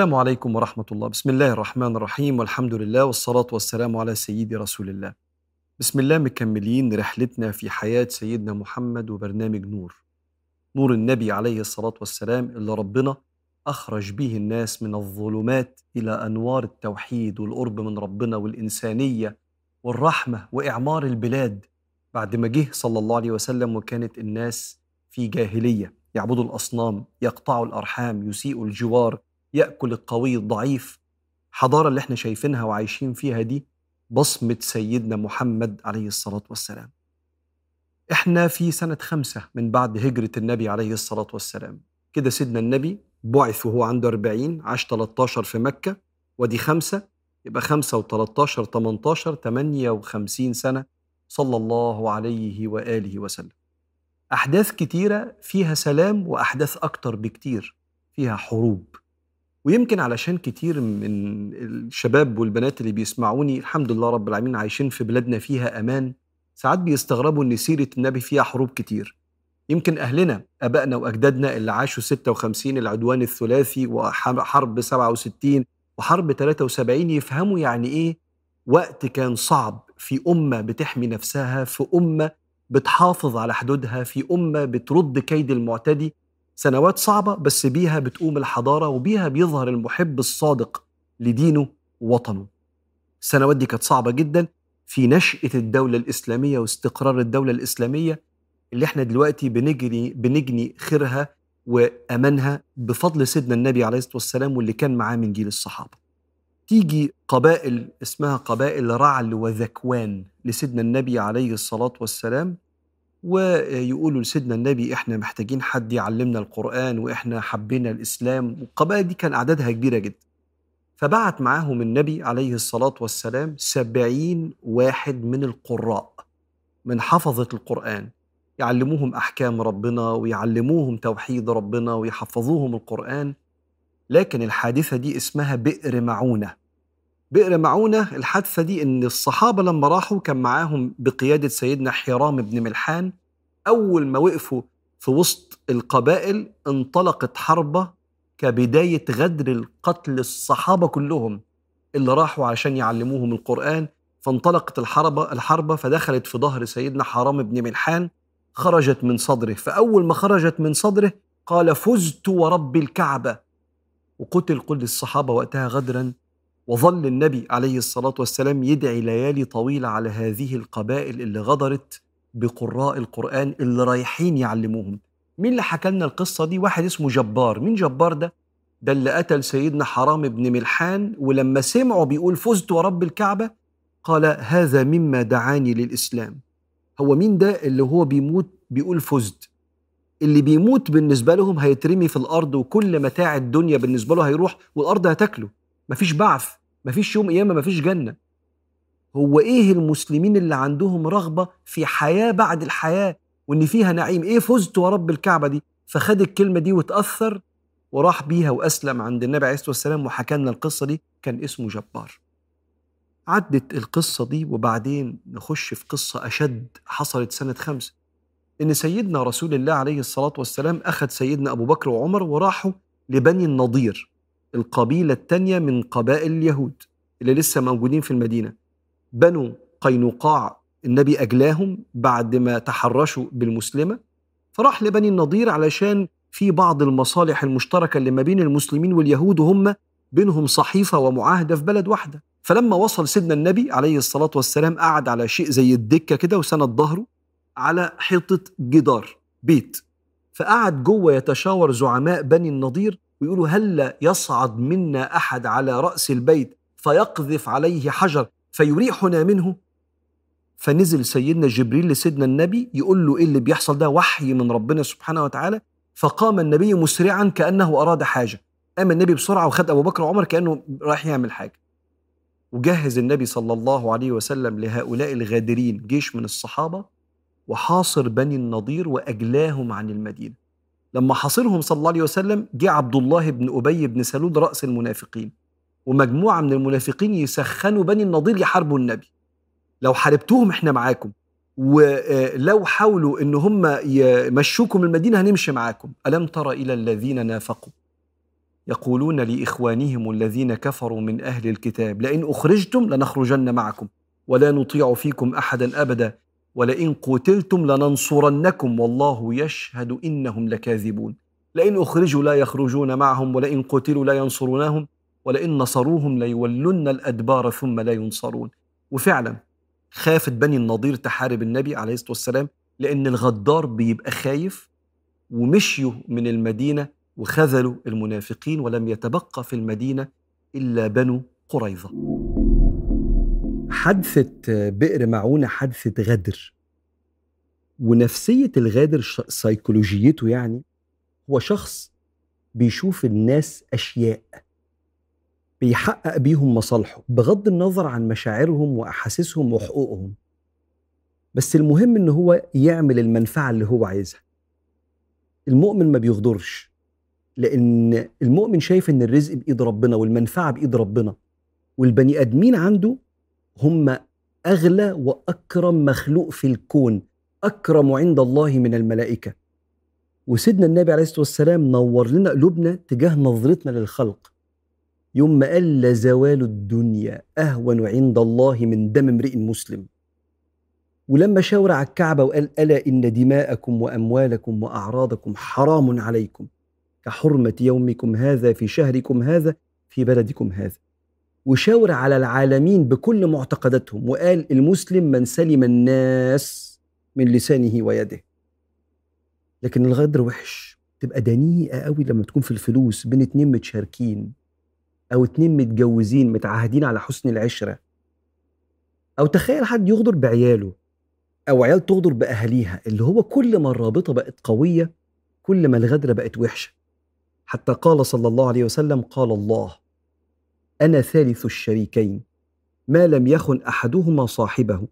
السلام عليكم ورحمة الله. بسم الله الرحمن الرحيم. والحمد لله والصلاة والسلام على سيدي رسول الله. بسم الله مكملين رحلتنا في حياة سيدنا محمد وبرنامج نور. نور النبي عليه الصلاة والسلام اللي ربنا أخرج به الناس من الظلمات إلى أنوار التوحيد والقرب من ربنا والإنسانية والرحمة وإعمار البلاد. بعد ما جه صلى الله عليه وسلم وكانت الناس في جاهلية. يعبدوا الأصنام يقطعوا الأرحام يسيئوا الجوار يأكل القوي الضعيف. حضارة اللي إحنا شايفينها وعايشين فيها دي بصمة سيدنا محمد عليه الصلاة والسلام. إحنا في سنة خمسة من بعد هجرة النبي عليه الصلاة والسلام. كده سيدنا النبي بعث وهو عنده 40 عاش 13 في مكة ودي خمسة يبقى خمسة و13 18 58 سنة صلى الله عليه وآله وسلم. أحداث كتيرة فيها سلام وأحداث أكتر بكتير فيها حروب. ويمكن علشان كتير من الشباب والبنات اللي بيسمعوني الحمد لله رب العالمين عايشين في بلادنا فيها أمان ساعات بيستغربوا إن سيرة النبي فيها حروب كتير. يمكن أهلنا أبائنا وأجدادنا اللي عاشوا 56 العدوان الثلاثي وحرب 67 وحرب 73 يفهموا يعني إيه وقت كان صعب في أمة بتحمي نفسها في أمة بتحافظ على حدودها في أمة بترد كيد المعتدي. سنوات صعبة بس بيها بتقوم الحضارة وبيها بيظهر المحب الصادق لدينه ووطنه. السنوات دي كانت صعبة جدا في نشأة الدولة الإسلامية واستقرار الدولة الإسلامية اللي إحنا دلوقتي بنجري بنجني خيرها وأمانها بفضل سيدنا النبي عليه الصلاة والسلام واللي كان معاه من جيل الصحابة. تيجي قبائل اسمها قبائل رعل وذكوان لسيدنا النبي عليه الصلاة والسلام ويقولوا لسيدنا النبي إحنا محتاجين حد يعلمنا القرآن وإحنا حبينا الإسلام. والقبائل دي كان أعدادها كبيرة جدا. فبعت معاهم النبي عليه الصلاة والسلام سبعين واحد من القراء من حفظة القرآن. يعلموهم أحكام ربنا ويعلموهم توحيد ربنا ويحفظوهم القرآن. لكن الحادثة دي اسمها بئر معونة. بئر معونة الحادثة دي إن الصحابة لما راحوا كان معاهم بقيادة سيدنا حرام بن ملحان. أول ما وقفوا في وسط القبائل انطلقت حربة كبداية غدر القتل الصحابة كلهم اللي راحوا عشان يعلموهم القرآن. فانطلقت الحربة الحربة فدخلت في ظهر سيدنا حرام بن ملحان. خرجت من صدره. فأول ما خرجت من صدره قال فزت ورب الكعبة. وقتل كل الصحابة وقتها غدرا وظل النبي عليه الصلاة والسلام يدعي ليالي طويلة على هذه القبائل اللي غدرت بقراء القرآن اللي رايحين يعلموهم. مين اللي حكى لنا القصة دي؟ واحد اسمه جبار. مين جبار ده؟ ده اللي قتل سيدنا حرام بن ملحان ولما سمعوا بيقول فزت ورب الكعبة قال هذا مما دعاني للإسلام. هو مين ده اللي هو بيموت بيقول فزت؟ اللي بيموت بالنسبة لهم هيترمي في الأرض وكل متاع الدنيا بالنسبة له هيروح والأرض هتاكله. مفيش بعث. مفيش يوم قيامة مفيش جنة. هو إيه المسلمين اللي عندهم رغبة في حياة بعد الحياة وإن فيها نعيم؟ إيه فزت ورب الكعبة دي؟ فخد الكلمة دي وتأثر وراح بيها وأسلم عند النبي عليه الصلاة والسلام وحكى لنا القصة دي كان اسمه جبار. عدت القصة دي وبعدين نخش في قصة أشد حصلت سنة خمسة. إن سيدنا رسول الله عليه الصلاة والسلام أخذ سيدنا أبو بكر وعمر وراحوا لبني النضير. القبيلة التانية من قبائل اليهود اللي لسه موجودين في المدينة. بنو قينقاع النبي أجلاهم بعد ما تحرشوا بالمسلمة فراح لبني النضير علشان في بعض المصالح المشتركة اللي ما بين المسلمين واليهود وهم بينهم صحيفة ومعاهدة في بلد واحدة. فلما وصل سيدنا النبي عليه الصلاة والسلام قعد على شيء زي الدكة كده وسند ظهره على حيطة جدار بيت. فقعد جوه يتشاور زعماء بني النضير ويقولوا هل يصعد منا أحد على رأس البيت فيقذف عليه حجر فيريحنا منه؟ فنزل سيدنا جبريل لسيدنا النبي يقول له إيه اللي بيحصل ده؟ وحي من ربنا سبحانه وتعالى. فقام النبي مسرعا كأنه أراد حاجة. قام النبي بسرعة وخد أبو بكر وعمر كأنه رايح يعمل حاجة. وجهز النبي صلى الله عليه وسلم لهؤلاء الغادرين جيش من الصحابة وحاصر بني النضير وأجلاهم عن المدينة. لما حاصرهم صلى الله عليه وسلم جه عبد الله بن أبي بن سلول رأس المنافقين ومجموعة من المنافقين يسخنوا بني النضير يحاربوا النبي. لو حاربتوهم إحنا معاكم ولو حاولوا إن هم يمشوكم المدينة هنمشي معاكم. ألم تر إلى الذين نافقوا؟ يقولون لإخوانهم الذين كفروا من أهل الكتاب لئن أخرجتم لنخرجن معكم ولا نطيع فيكم أحدا أبدا. ولئن قتلتم لننصرنكم والله يشهد إنهم لكاذبون لئن أخرجوا لا يخرجون معهم ولئن قتلوا لا ينصرونهم ولئن نصروهم ليولن الأدبار ثم لا ينصرون وفعلا خافت بني النضير تحارب النبي عليه الصلاة والسلام لأن الغدار بيبقى خايف ومشيوا من المدينة وخذلوا المنافقين ولم يتبقى في المدينة إلا بنو قريظة. حادثة بئر معونة حادثة غدر. ونفسية الغادر سيكولوجيته يعني هو شخص بيشوف الناس أشياء بيحقق بيهم مصالحه بغض النظر عن مشاعرهم وأحاسيسهم وحقوقهم. بس المهم إن هو يعمل المنفعة اللي هو عايزها. المؤمن ما بيغدرش لأن المؤمن شايف إن الرزق بإيد ربنا والمنفعة بإيد ربنا والبني آدمين عنده هم أغلى وأكرم مخلوق في الكون أكرم عند الله من الملائكة. وسيدنا النبي عليه الصلاة والسلام نور لنا قلوبنا تجاه نظرتنا للخلق. يوم ما قال لزوال الدنيا أهون عند الله من دم امرئ مسلم. ولما شاور على الكعبة وقال ألا إن دماءكم وأموالكم وأعراضكم حرام عليكم. كحرمة يومكم هذا في شهركم هذا في بلدكم هذا. وشاور على العالمين بكل معتقداتهم. وقال المسلم من سلم الناس من لسانه ويده لكن الغدر وحش. تبقى دنيئة قوي لما تكون في الفلوس بين اتنين متشاركين أو اتنين متجوزين متعاهدين على حسن العشرة. أو تخيل حد يغدر بعياله أو عيال تغدر بأهاليها اللي هو كل ما الرابطة بقت قوية كل ما الغدره بقت وحشة. حتى قال صلى الله عليه وسلم قال الله. أنا ثالث الشريكين. ما لم يخن أحدهما صاحبه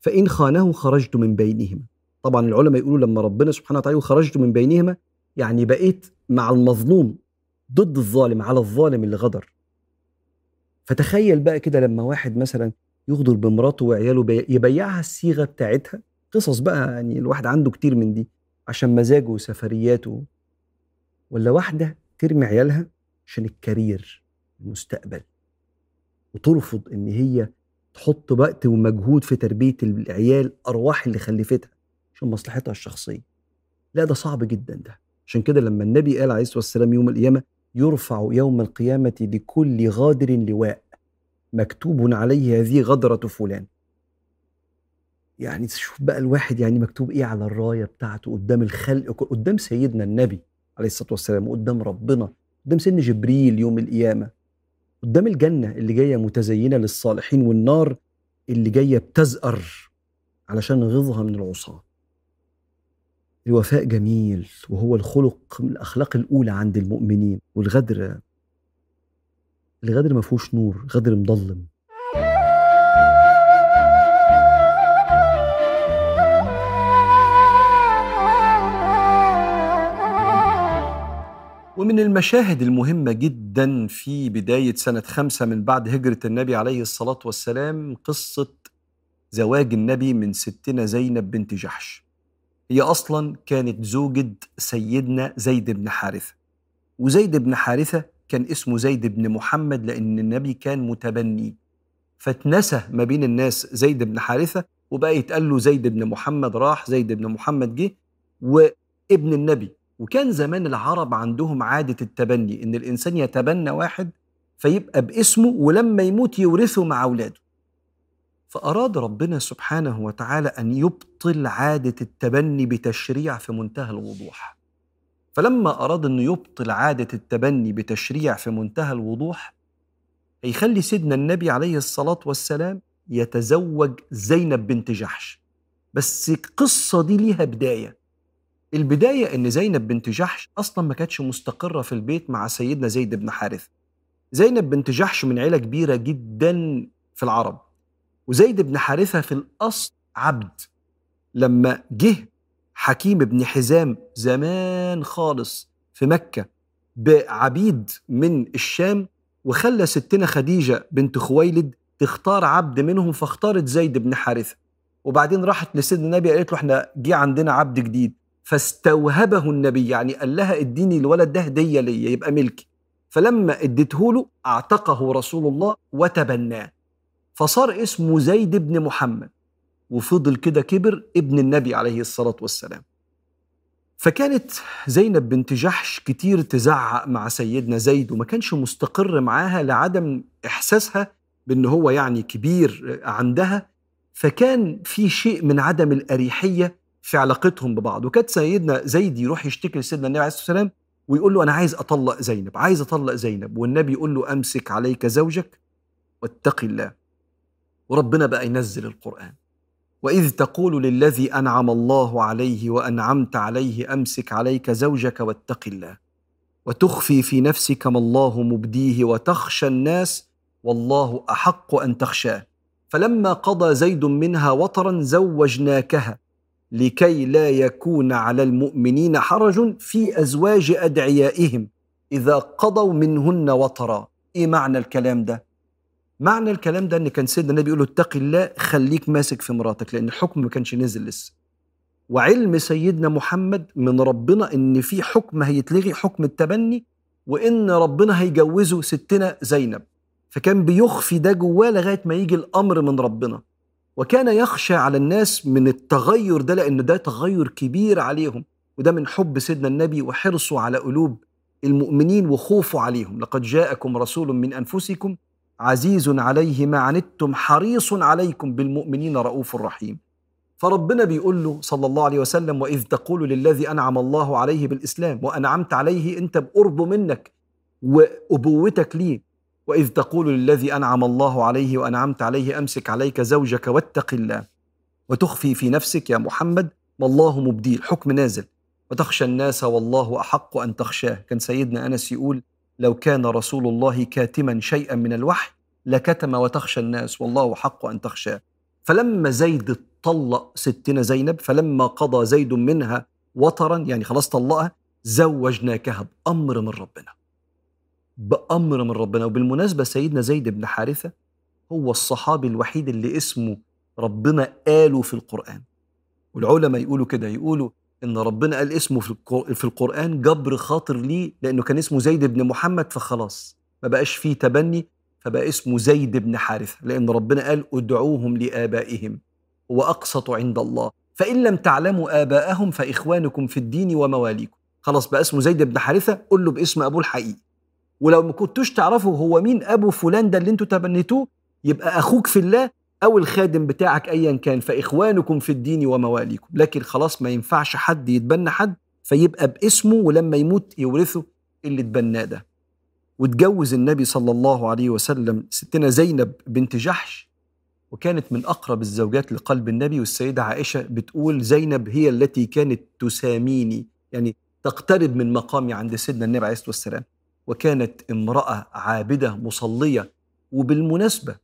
فإن خانه خرجت من بينهما. طبعا العلماء يقولوا لما ربنا سبحانه وتعالى خرجت من بينهما يعني بقيت مع المظلوم ضد الظالم على الظالم اللي غدر. فتخيل بقى كده لما واحد مثلا يغدر بمراته وعياله يبيعها الصيغة بتاعتها. قصص بقى يعني الواحد عنده كتير من دي عشان مزاجه وسفرياته. ولا واحدة ترمي عيالها عشان الكارير. المستقبل. وترفض إن هي تحط وقت ومجهود في تربية العيال أرواح اللي خلفتها عشان مصلحتها الشخصية. لا ده صعب جدا ده. عشان كده لما النبي قال عليه الصلاة والسلام يوم القيامة يرفع يوم القيامة لكل غادر لواء مكتوب عليه هذه غدرة فلان. يعني تشوف بقى الواحد يعني مكتوب إيه على الراية بتاعته قدام الخلق قدام سيدنا النبي عليه الصلاة والسلام وقدام ربنا قدام سن جبريل يوم القيامة. قدام الجنة اللي جاية متزينة للصالحين والنار اللي جاية بتزأر علشان غيظها من العصاة. الوفاء جميل وهو الخلق من الأخلاق الأولى عند المؤمنين والغدر الغدر ما فيهوش نور غدر مضلم ومن المشاهد المهمة جدا في بداية سنة خمسة من بعد هجرة النبي عليه الصلاة والسلام قصة زواج النبي من ستنا زينب بنت جحش. هي أصلا كانت زوجة سيدنا زيد بن حارثة. وزيد بن حارثة كان اسمه زيد بن محمد لأن النبي كان متبني. فاتنسى ما بين الناس زيد بن حارثة وبقى يتقال له زيد بن محمد راح زيد بن محمد جه وابن النبي وكان زمان العرب عندهم عادة التبني إن الإنسان يتبنى واحد فيبقى باسمه ولما يموت يورثه مع أولاده. فأراد ربنا سبحانه وتعالى أن يبطل عادة التبني بتشريع في منتهى الوضوح. فلما أراد أنه يبطل عادة التبني بتشريع في منتهى الوضوح هيخلي سيدنا النبي عليه الصلاة والسلام يتزوج زينب بنت جحش. بس القصة دي ليها بداية. البداية إن زينب بنت جحش أصلا ما كانتش مستقرة في البيت مع سيدنا زيد بن حارث. زينب بنت جحش من عيلة كبيرة جدا في العرب وزيد بن حارثة في الأصل عبد. لما جه حكيم بن حزام زمان خالص في مكة بعبيد من الشام وخلى ستنا خديجة بنت خويلد تختار عبد منهم فاختارت زيد بن حارثة. وبعدين راحت لسيدنا النبي قالت له إحنا جه عندنا عبد جديد. فاستوهبه النبي يعني قال لها اديني الولد ده هدية ليا يبقى ملكي فلما اديته له أعتقه رسول الله وتبناه. فصار اسمه زيد بن محمد. وفضل كده كبر ابن النبي عليه الصلاة والسلام. فكانت زينب بنت جحش كتير تزعق مع سيدنا زيد وما كانش مستقر معاها لعدم إحساسها بأن هو يعني كبير عندها. فكان في شيء من عدم الأريحية في علاقتهم ببعض. وكانت سيدنا زيد يروح يشتكي لسيدنا النبي عليه الصلاة والسلام ويقول له أنا عايز أطلق زينب عايز أطلق زينب. والنبي يقول له أمسك عليك زوجك واتق الله. وربنا بقى ينزل القرآن. وإذ تقول للذي أنعم الله عليه وأنعمت عليه أمسك عليك زوجك واتق الله. وتخفي في نفسك ما الله مبديه وتخشى الناس والله أحق أن تخشاه. فلما قضى زيد منها وطرا زوجناكها. لكي لا يكون على المؤمنين حرج في أزواج أدعيائهم إذا قضوا منهن وطرا. إيه معنى الكلام ده؟ معنى الكلام ده إن كان سيدنا النبي يقول له اتقي الله خليك ماسك في مراتك لأن الحكم ما كانش نزل لسه. وعلم سيدنا محمد من ربنا إن في حكم هيتلغي حكم التبني وإن ربنا هيجوزه ستنا زينب. فكان بيخفي ده جواه لغاية ما يجي الأمر من ربنا. وكان يخشى على الناس من التغير ده لأن ده تغير كبير عليهم وده من حب سيدنا النبي وحرصه على قلوب المؤمنين وخوفه عليهم. لقد جاءكم رسول من أنفسكم عزيز عليه ما عنتم حريص عليكم بالمؤمنين رؤوف رحيم. فربنا بيقول له صلى الله عليه وسلم وإذ تقول للذي أنعم الله عليه بالإسلام وأنعمت عليه انت بقربه منك وأبوتك ليه وإذ تقول للذي أنعم الله عليه وأنعمت عليه أمسك عليك زوجك واتق الله وتخفي في نفسك يا محمد ما الله مبديه الحكم نازل. وتخشى الناس والله أحق أن تخشاه. كان سيدنا أنس يقول لو كان رسول الله كاتما شيئا من الوحي لكتم وتخشى الناس والله حق أن تخشاه. فلما زيد طلق ستنا زينب فلما قضى زيد منها وطرا يعني خلاص طلقها زوجناكها بأمر من ربنا. بأمر من ربنا. وبالمناسبة سيدنا زيد بن حارثة هو الصحابي الوحيد اللي اسمه ربنا قاله في القرآن. والعلماء يقولوا كده يقولوا إن ربنا قال اسمه في القرآن جبر خاطر ليه؟ لأنه كان اسمه زيد بن محمد فخلاص ما بقاش فيه تبني فبقى اسمه زيد بن حارثة لأن ربنا قال ادعوهم لآبائهم هو اقسط عند الله. فإن لم تعلموا آباءهم فإخوانكم في الدين ومواليكم. خلاص بقى اسمه زيد بن حارثة قول له باسم ابوه الحقيقي. ولو ما كنتوش تعرفوا هو مين أبو فلان ده اللي أنتوا تبنيتوه يبقى أخوك في الله أو الخادم بتاعك ايا كان فإخوانكم في الدين ومواليكم. لكن خلاص ما ينفعش حد يتبنى حد فيبقى باسمه ولما يموت يورثه اللي اتبناه ده. واتجوز النبي صلى الله عليه وسلم ستنا زينب بنت جحش وكانت من أقرب الزوجات لقلب النبي. والسيدة عائشة بتقول زينب هي التي كانت تساميني يعني تقترب من مقامي عند سيدنا النبي عليه الصلاة والسلام. وكانت امرأة عابدة مصلية. وبالمناسبة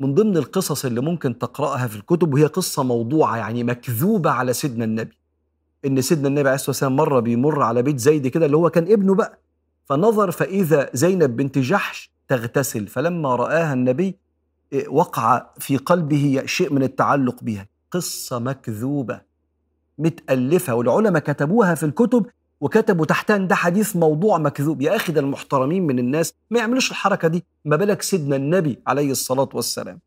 من ضمن القصص اللي ممكن تقرأها في الكتب وهي قصة موضوعة يعني مكذوبة على سيدنا النبي. إن سيدنا النبي عليه الصلاة والسلام مرة بيمر على بيت زيد كده اللي هو كان ابنه بقى. فنظر فإذا زينب بنت جحش تغتسل فلما رآها النبي إيه، وقع في قلبه شيء من التعلق بها. قصة مكذوبة متألفة. والعلماء كتبوها في الكتب وكتبوا تحتها ان ده حديث موضوع مكذوب. يا أخي ده المحترمين من الناس ما يعملوش الحركة دي. ما بالك سيدنا النبي عليه الصلاة والسلام؟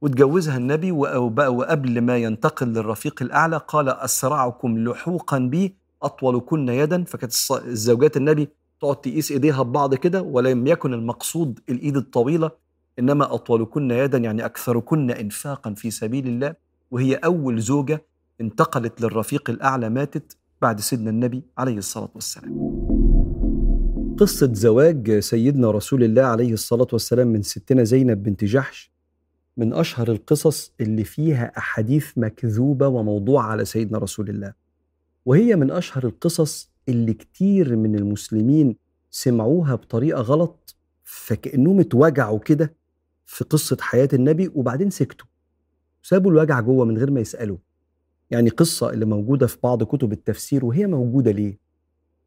وتجوزها النبي وقبل ما ينتقل للرفيق الأعلى قال أسرعكم لحوقا بي أطولكن يدا. فكانت الزوجات النبي تقعد تقيس إيديها ببعض كده ولم يكن المقصود الإيد الطويلة إنما أطولكن يدا يعني أكثركن انفاقا في سبيل الله. وهي أول زوجة انتقلت للرفيق الأعلى ماتت. بعد سيدنا النبي عليه الصلاة والسلام. قصة زواج سيدنا رسول الله عليه الصلاة والسلام من ستنا زينب بنت جحش من أشهر القصص اللي فيها أحاديث مكذوبة وموضوعة على سيدنا رسول الله. وهي من أشهر القصص اللي كتير من المسلمين سمعوها بطريقة غلط فكأنهم اتوجعوا كده في قصة حياة النبي وبعدين سكتوا. سابوا الوجع جوه من غير ما يسألوا. يعني قصة اللي موجودة في بعض كتب التفسير وهي موجودة ليه؟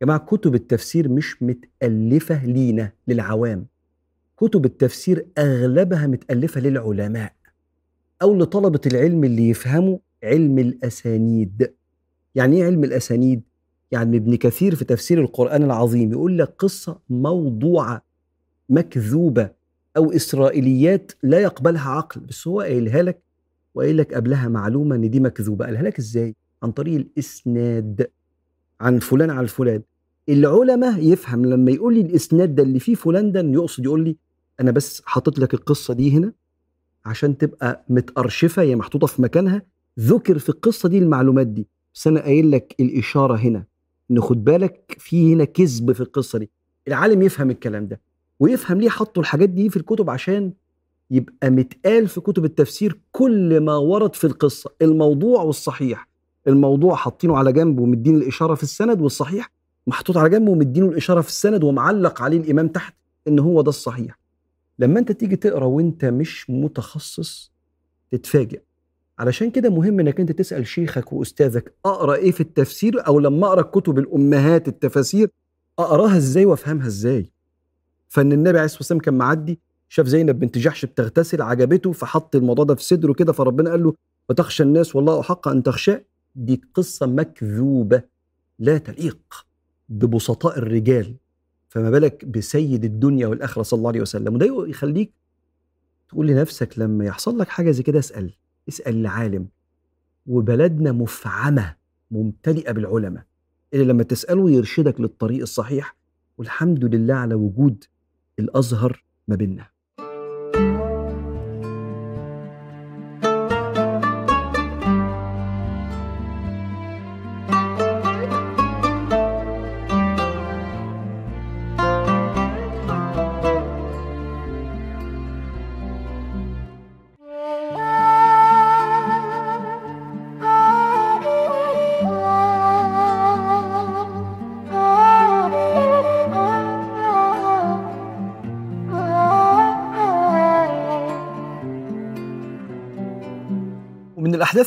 يا جماعة كتب التفسير مش متألفة لينا للعوام كتب التفسير أغلبها متألفة للعلماء أو لطلبة العلم اللي يفهموا علم الأسانيد يعني إيه علم الأسانيد؟ يعني ابن كثير في تفسير القرآن العظيم يقول لك قصة موضوعة مكذوبة أو إسرائيليات لا يقبلها عقل بس هو قايلها لك وقايل لك قبلها معلومة إن دي مكذوبة قالها لك إزاي؟ عن طريق الإسناد عن فلان عن فلان العلماء يفهم لما يقول لي الإسناد ده اللي فيه فلان ده يقصد يقول لي أنا بس حاطط لك القصة دي هنا عشان تبقى متأرشفة هي محطوطة في مكانها ذكر في القصة دي المعلومات دي. بس أنا قايل لك الإشارة هنا إن خد بالك في هنا كذب في القصة دي. العالم يفهم الكلام ده ويفهم ليه حطوا الحاجات دي في الكتب عشان يبقى متقال في كتب التفسير كل ما ورد في القصة الموضوع والصحيح. الموضوع حاطينه على جنب ومدين الإشارة في السند والصحيح محطوط على جنب ومدينه الإشارة في السند ومعلق عليه الإمام تحت إن هو ده الصحيح. لما أنت تيجي تقرأ وأنت مش متخصص تتفاجئ. علشان كده مهم إنك أنت تسأل شيخك وأستاذك أقرأ إيه في التفسير؟ أو لما أقرأ كتب الأمهات التفاسير أقراها إزاي وأفهمها إزاي؟ فإن النبي عليه الصلاة والسلام كان معدي شاف زينب بنت جحش بتغتسل عجبته فحط الموضوع ده في صدره كده فربنا قال له وتخشى الناس والله أحق أن تخشاه دي قصة مكذوبة لا تليق ببسطاء الرجال فما بالك بسيد الدنيا والآخرة صلى الله عليه وسلم. وده يخليك تقول لنفسك لما يحصل لك حاجة زي كده اسأل اسأل العالم. وبلدنا مفعمة ممتلئة بالعلماء. اللي لما تسأله يرشدك للطريق الصحيح. والحمد لله على وجود الأزهر ما بيننا.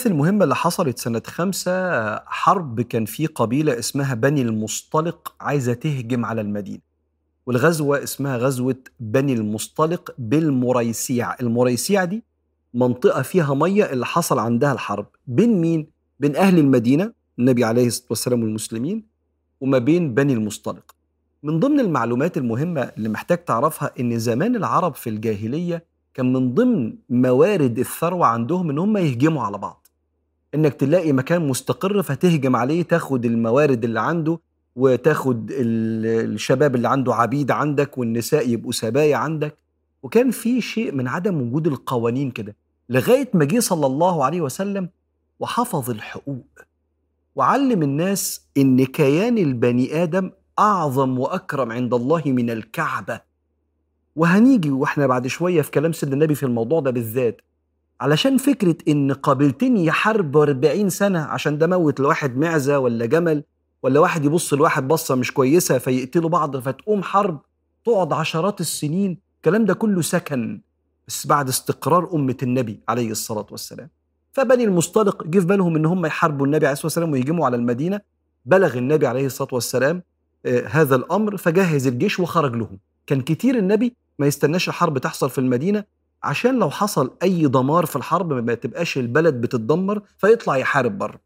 الأحداث المهمة اللي حصلت سنة خمسة حرب كان في قبيلة اسمها بني المصطلق عايزة تهجم على المدينة. والغزوة اسمها غزوة بني المصطلق بالمريسيع. المريسيع دي منطقة فيها مية اللي حصل عندها الحرب. بين مين؟ بين أهل المدينة النبي عليه الصلاة والسلام والمسلمين وما بين بني المصطلق. من ضمن المعلومات المهمة اللي محتاج تعرفها إن زمان العرب في الجاهلية كان من ضمن موارد الثروة عندهم إن هم يهجموا على بعض. إنك تلاقي مكان مستقر فتهجم عليه تاخد الموارد اللي عنده وتاخد الشباب اللي عنده عبيد عندك والنساء يبقوا سبايا عندك. وكان في شيء من عدم وجود القوانين كده. لغاية ما جه صلى الله عليه وسلم وحفظ الحقوق وعلم الناس إن كيان البني آدم أعظم وأكرم عند الله من الكعبة. وهنيجي وإحنا بعد شوية في كلام سيدنا النبي في الموضوع ده بالذات. علشان فكرة إن قابلتين يحاربوا 40 سنة عشان ده موت لواحد معزة ولا جمل ولا واحد يبص لواحد بصة مش كويسة فيقتلوا بعض فتقوم حرب تقعد عشرات السنين الكلام ده كله سكن بس بعد استقرار أمة النبي عليه الصلاة والسلام. فبني المصطلق جه في بالهم إن هم يحاربوا النبي عليه الصلاة والسلام ويهجموا على المدينة بلغ النبي عليه الصلاة والسلام آه هذا الأمر فجهز الجيش وخرج لهم. كان كتير النبي ما يستناش الحرب تحصل في المدينة عشان لو حصل أي دمار في الحرب ما تبقاش البلد بتتدمر فيطلع يحارب بره.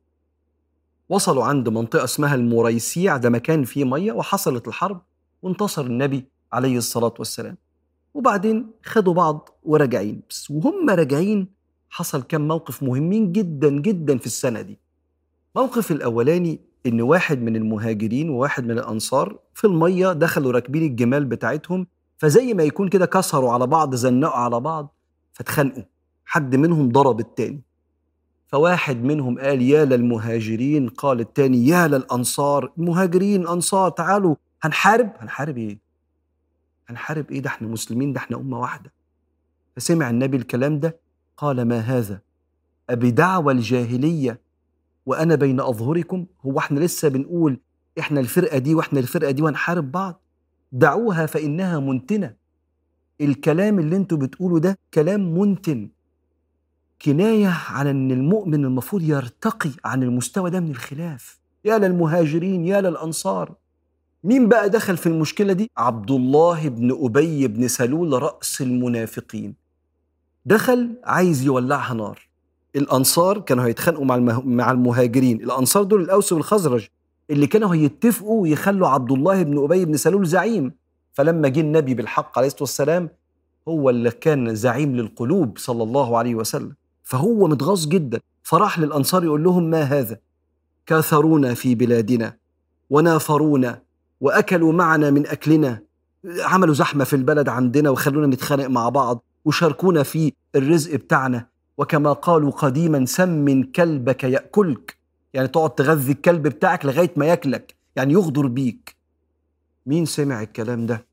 وصلوا عند منطقة اسمها المريسيع ده مكان فيه مية وحصلت الحرب وانتصر النبي عليه الصلاة والسلام. وبعدين خدوا بعض وراجعين. بس وهم راجعين حصل كم موقف مهمين جدا جدا في السنة دي. موقف الأولاني إن واحد من المهاجرين وواحد من الأنصار في المية دخلوا راكبين الجمال بتاعتهم فزي ما يكون كده كسروا على بعض زنقوا على بعض فاتخانقوا. حد منهم ضرب التاني. فواحد منهم قال يا للمهاجرين قال التاني يا للأنصار مهاجرين أنصار تعالوا. هنحارب؟ هنحارب إيه؟ هنحارب إيه؟ ده إحنا مسلمين ده إحنا أمة واحدة. فسمع النبي الكلام ده قال ما هذا؟ أبدعوى الجاهلية وأنا بين أظهركم؟ هو إحنا لسه بنقول إحنا الفرقة دي وإحنا الفرقة دي وهنحارب بعض؟ دعوها فإنها منتنة. الكلام اللي أنتوا بتقولوا ده كلام منتن. كناية على أن المؤمن المفروض يرتقي عن المستوى ده من الخلاف. يا للمهاجرين يا للأنصار. مين بقى دخل في المشكلة دي؟ عبد الله بن أبي بن سلول رأس المنافقين. دخل عايز يولعها نار. الأنصار كانوا هيتخانقوا مع المهاجرين. الأنصار دول الأوس والخزرج. اللي كانوا هيتفقوا يخلوا عبد الله بن أبي بن سلول زعيم. فلما جه النبي بالحق عليه الصلاة والسلام هو اللي كان زعيم للقلوب صلى الله عليه وسلم. فهو متغاظ جدا. فراح للأنصار يقول لهم ما هذا؟ كاثرونا في بلادنا ونافرونا وأكلوا معنا من أكلنا. عملوا زحمة في البلد عندنا وخلونا نتخانق مع بعض وشاركونا في الرزق بتاعنا. وكما قالوا قديما سمن كلبك يأكلك. يعني تقعد تغذي الكلب بتاعك لغاية ما ياكلك. يعني يغدر بيك. مين سمع الكلام ده؟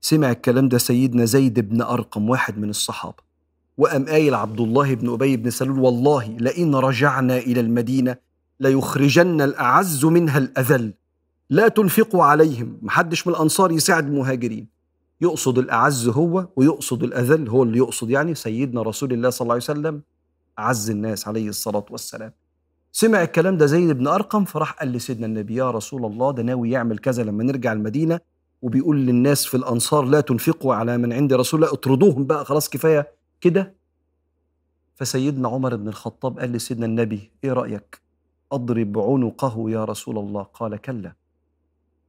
سمع الكلام ده سيدنا زيد بن أرقم واحد من الصحابة. وقام قايل عبد الله بن أبي بن سلول والله لئن رجعنا إلى المدينة ليخرجن الأعز منها الأذل. لا تنفقوا عليهم. محدش من الأنصار يساعد المهاجرين. يقصد الأعز هو ويقصد الأذل هو اللي يقصد. يعني سيدنا رسول الله صلى الله عليه وسلم أعز الناس عليه الصلاة والسلام. سمع الكلام ده زيد بن أرقم فراح قال لسيدنا النبي يا رسول الله ده ناوي يعمل كذا لما نرجع المدينة. وبيقول للناس في الأنصار لا تنفقوا على من عند رسول الله. اطردوهم بقى خلاص كفاية كده. فسيدنا عمر بن الخطاب قال لسيدنا النبي إيه رأيك؟ أضرب عنقه يا رسول الله. قال كلا.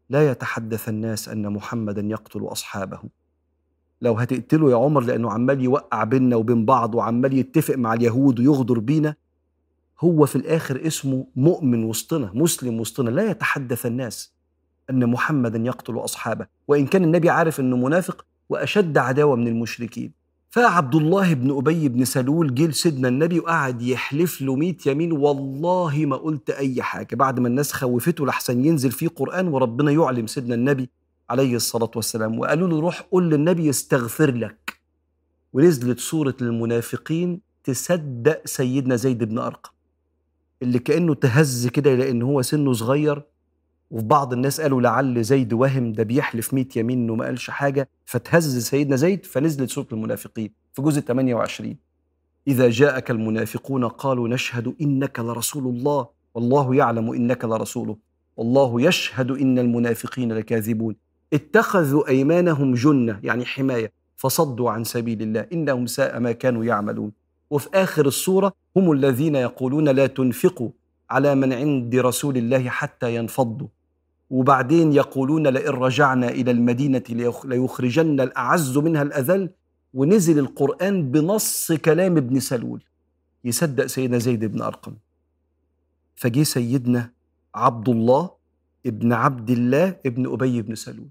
لا يتحدث الناس أن محمدا يقتل أصحابه. لو هتقتله يا عمر لأنه عمال يوقع بيننا وبين بعض وعمال يتفق مع اليهود ويغدر بينا هو في الآخر اسمه مؤمن وسطنا مسلم وسطنا لا يتحدث الناس أن محمدا يقتل أصحابه وإن كان النبي عارف إنه منافق وأشد عداوة من المشركين. فعبد الله بن أبي بن سلول جه لسيدنا النبي وقعد يحلف له 100 يمين والله ما قلت أي حاجة. بعد ما الناس خوفته لحسن ينزل فيه قرآن وربنا يعلم سيدنا النبي عليه الصلاة والسلام وقالوا له روح قول للنبي يستغفر لك. ونزلت سوره المنافقين تصدق سيدنا زيد بن أرقم. اللي كأنه تهز كده لأن هو سنه صغير وفي بعض الناس قالوا لعل زيد وهم ده بيحلف 100 يمين انه ما قالش حاجة فتهز سيدنا زيد فنزلت سورة المنافقين في جزء 28 إذا جاءك المنافقون قالوا نشهد إنك لرسول الله والله يعلم إنك لرسوله والله يشهد إن المنافقين لكاذبون. اتخذوا أيمانهم جنة يعني حماية فصدوا عن سبيل الله إنهم ساء ما كانوا يعملون. وفي آخر السورة هم الذين يقولون لا تنفقوا على من عند رسول الله حتى ينفضوا. وبعدين يقولون لئن رجعنا إلى المدينة ليخرجن الأعز منها الأذل. ونزل القرآن بنص كلام ابن سلول. يصدق سيدنا زيد بن أرقم. فجي سيدنا عبد الله ابن عبد الله ابن أبي بن سلول.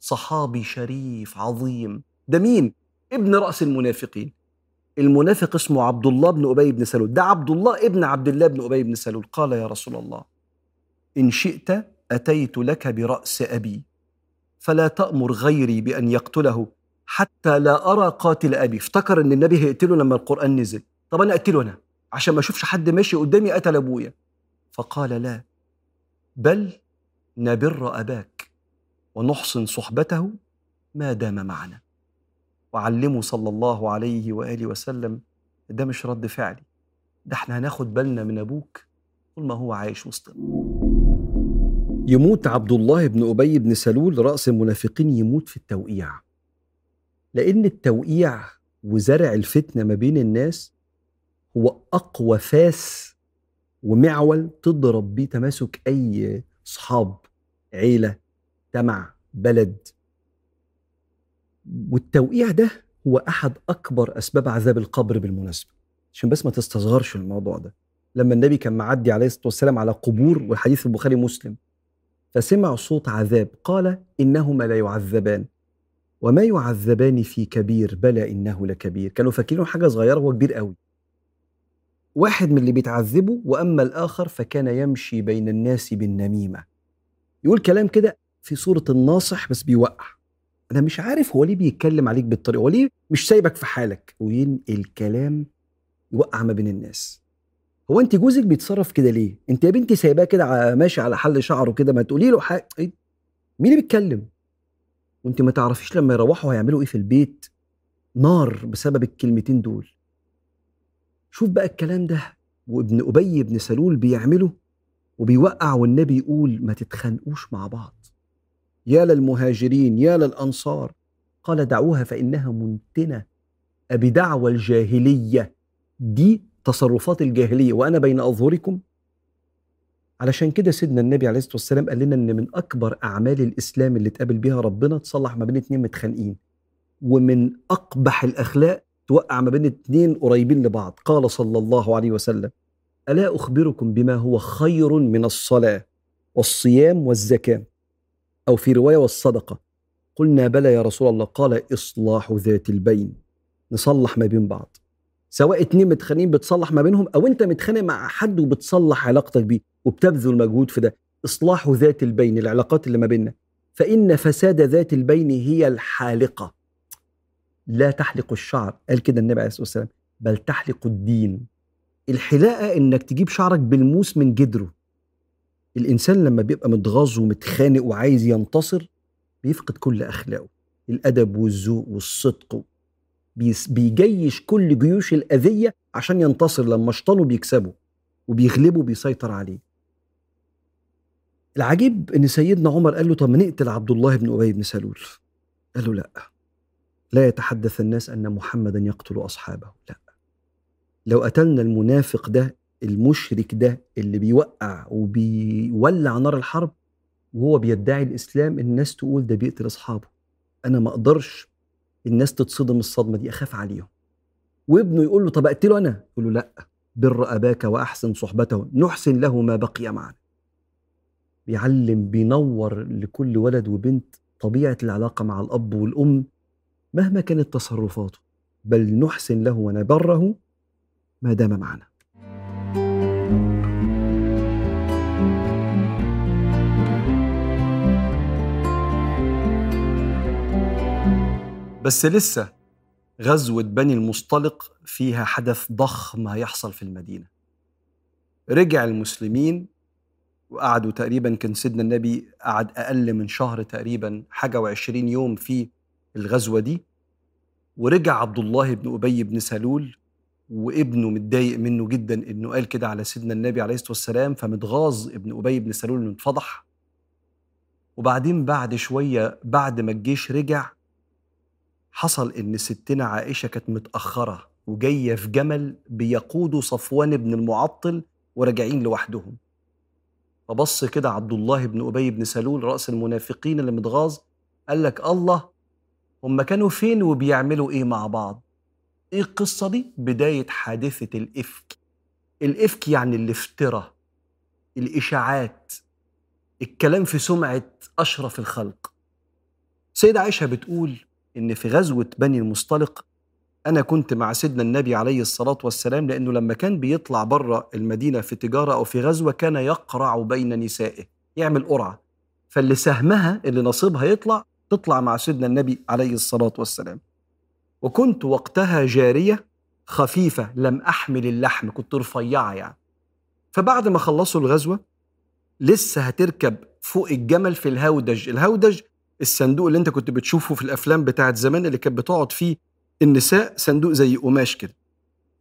صحابي شريف عظيم. ده مين؟ ابن رأس المنافقين. المنافق اسمه عبد الله بن أبي بن سلول. ده عبد الله ابن عبد الله بن أبي بن سلول. قال يا رسول الله إن شئت أتيت لك برأس أبي فلا تأمر غيري بأن يقتله حتى لا أرى قاتل أبي. افتكر إن النبي هيقتله لما القرآن نزل. طب أنا أقتله أنا؟ عشان ما أشوفش حد ماشي قدامي قتل أبويا. فقال لا بل نبر أباك ونحسن صحبته ما دام معنا. وعلمه صلى الله عليه وآله وسلم ده مش رد فعلي. ده إحنا هناخد بالنا من أبوك طول ما هو عايش وسطنا. يموت عبد الله بن أبي بن سلول رأس المنافقين يموت في التوقيع. لأن التوقيع وزرع الفتنة ما بين الناس هو أقوى فاس ومعول تضرب بيه تماسك أي صحاب عيلة تمع بلد. والتوقيع ده هو أحد أكبر أسباب عذاب القبر بالمناسبة. عشان بس ما تستصغرش الموضوع ده. لما النبي كان معدي عليه الصلاة والسلام على قبور والحديث البخاري مسلم فسمع صوت عذاب قال إنهما لا يعذبان. وما يعذبان في كبير بلى إنه لكبير. كانوا فاكرينه حاجة صغيرة هو كبير قوي. واحد من اللي بيتعذبوا وأما الآخر فكان يمشي بين الناس بالنميمة. يقول كلام كده في صوره الناصح بس بيوقع. أنا مش عارف هو ليه بيتكلم عليك بالطريقة هو ليه مش سايبك في حالك وينقل كلام يوقع ما بين الناس هو أنت جوزك بيتصرف كده ليه؟ أنت يا بنتي سايباه كده ماشي على حل شعره كده ما تقولي له حاجة إيه؟ مين اللي بيتكلم؟ وأنت ما تعرفيش لما يروحوا هيعملوا إيه في البيت نار بسبب الكلمتين دول شوف بقى الكلام ده وابن أبي بن سلول بيعمله وبيوقع والنبي يقول ما تتخانقوش مع بعض يا للمهاجرين يا للأنصار. قال دعوها فإنها منتنة. ابدعوى الجاهلية. دي تصرفات الجاهلية. وأنا بين أظهركم. علشان كده سيدنا النبي عليه الصلاة والسلام قال لنا إن من أكبر أعمال الإسلام اللي تقابل بيها ربنا تصلح ما بين اتنين متخانقين. ومن أقبح الأخلاق توقع ما بين اتنين قريبين لبعض. قال صلى الله عليه وسلم ألا أخبركم بما هو خير من الصلاة والصيام والزكاة؟ أو في رواية والصدقة. قلنا بلى يا رسول الله قال إصلاح ذات البين نصلح ما بين بعض. سواء اتنين متخانقين بتصلح ما بينهم أو أنت متخانق مع حد وبتصلح علاقتك بيه وبتبذل مجهود في ده إصلاح ذات البين العلاقات اللي ما بيننا. فإن فساد ذات البين هي الحالقة. لا تحلق الشعر. قال كده النبي عليه الصلاة والسلام. بل تحلق الدين. الحلاقة إنك تجيب شعرك بالموس من جدره. الإنسان لما بيبقى متغاظ ومتخانق وعايز ينتصر بيفقد كل أخلاقه. الأدب والذوق والصدق بيجيش كل جيوش الأذية عشان ينتصر. لما شطانه بيكسبه وبيغلبه بيسيطر عليه. العجيب إن سيدنا عمر قال له طب نقتل عبد الله بن أبي بن سلول. قال له لأ. لا يتحدث الناس أن محمدا يقتل أصحابه. لأ. لو قتلنا المنافق ده المشرك ده اللي بيوقع وبيولع نار الحرب وهو بيدعي الإسلام الناس تقول ده بيقتل أصحابه. أنا ما أقدرش الناس تتصدم الصدمة دي أخاف عليهم. وابنه يقول له طب أقتله أنا؟ يقول له لا بر أباك وأحسن صحبته نحسن له ما بقي معنا. بيعلم بينور لكل ولد وبنت طبيعة العلاقة مع الأب والأم مهما كانت تصرفاته بل نحسن له ونبره ما دام معنا. بس لسه غزوة بني المصطلق فيها حدث ضخم هيحصل في المدينة. رجع المسلمين وقعدوا تقريبا كان سيدنا النبي قعد أقل من شهر تقريبا حاجة وعشرين يوم في الغزوة دي. ورجع عبد الله بن أبي بن سلول وابنه متضايق منه جدا إنه قال كده على سيدنا النبي عليه الصلاة والسلام فمتغاظ ابن أبي بن سلول انه اتفضح وبعدين بعد شوية بعد ما الجيش رجع حصل إن ستنا عائشة كانت متأخرة وجاية في جمل بيقودوا صفوان بن المعطل وراجعين لوحدهم. فبص كده عبد الله بن أبي بن سلول رأس المنافقين اللي متغاظ قال لك الله هم كانوا فين وبيعملوا إيه مع بعض؟ إيه القصة دي؟ بداية حادثة الإفك. الإفك يعني الافتراء الإشاعات الكلام في سمعة أشرف الخلق. سيدة عائشة بتقول إن في غزوة بني المصطلق أنا كنت مع سيدنا النبي عليه الصلاة والسلام لأنه لما كان بيطلع بره المدينة في تجارة أو في غزوة كان يقرع بين نسائه يعمل قرعة. فاللي سهمها اللي نصيبها يطلع تطلع مع سيدنا النبي عليه الصلاة والسلام. وكنت وقتها جارية خفيفة لم أحمل اللحم كنت رفيعة يعني. فبعد ما خلصوا الغزوة لسه هتركب فوق الجمل في الهودج الهودج الصندوق اللي انت كنت بتشوفه في الأفلام بتاعت زمان اللي كانت بتقعد فيه النساء صندوق زي قماش كده.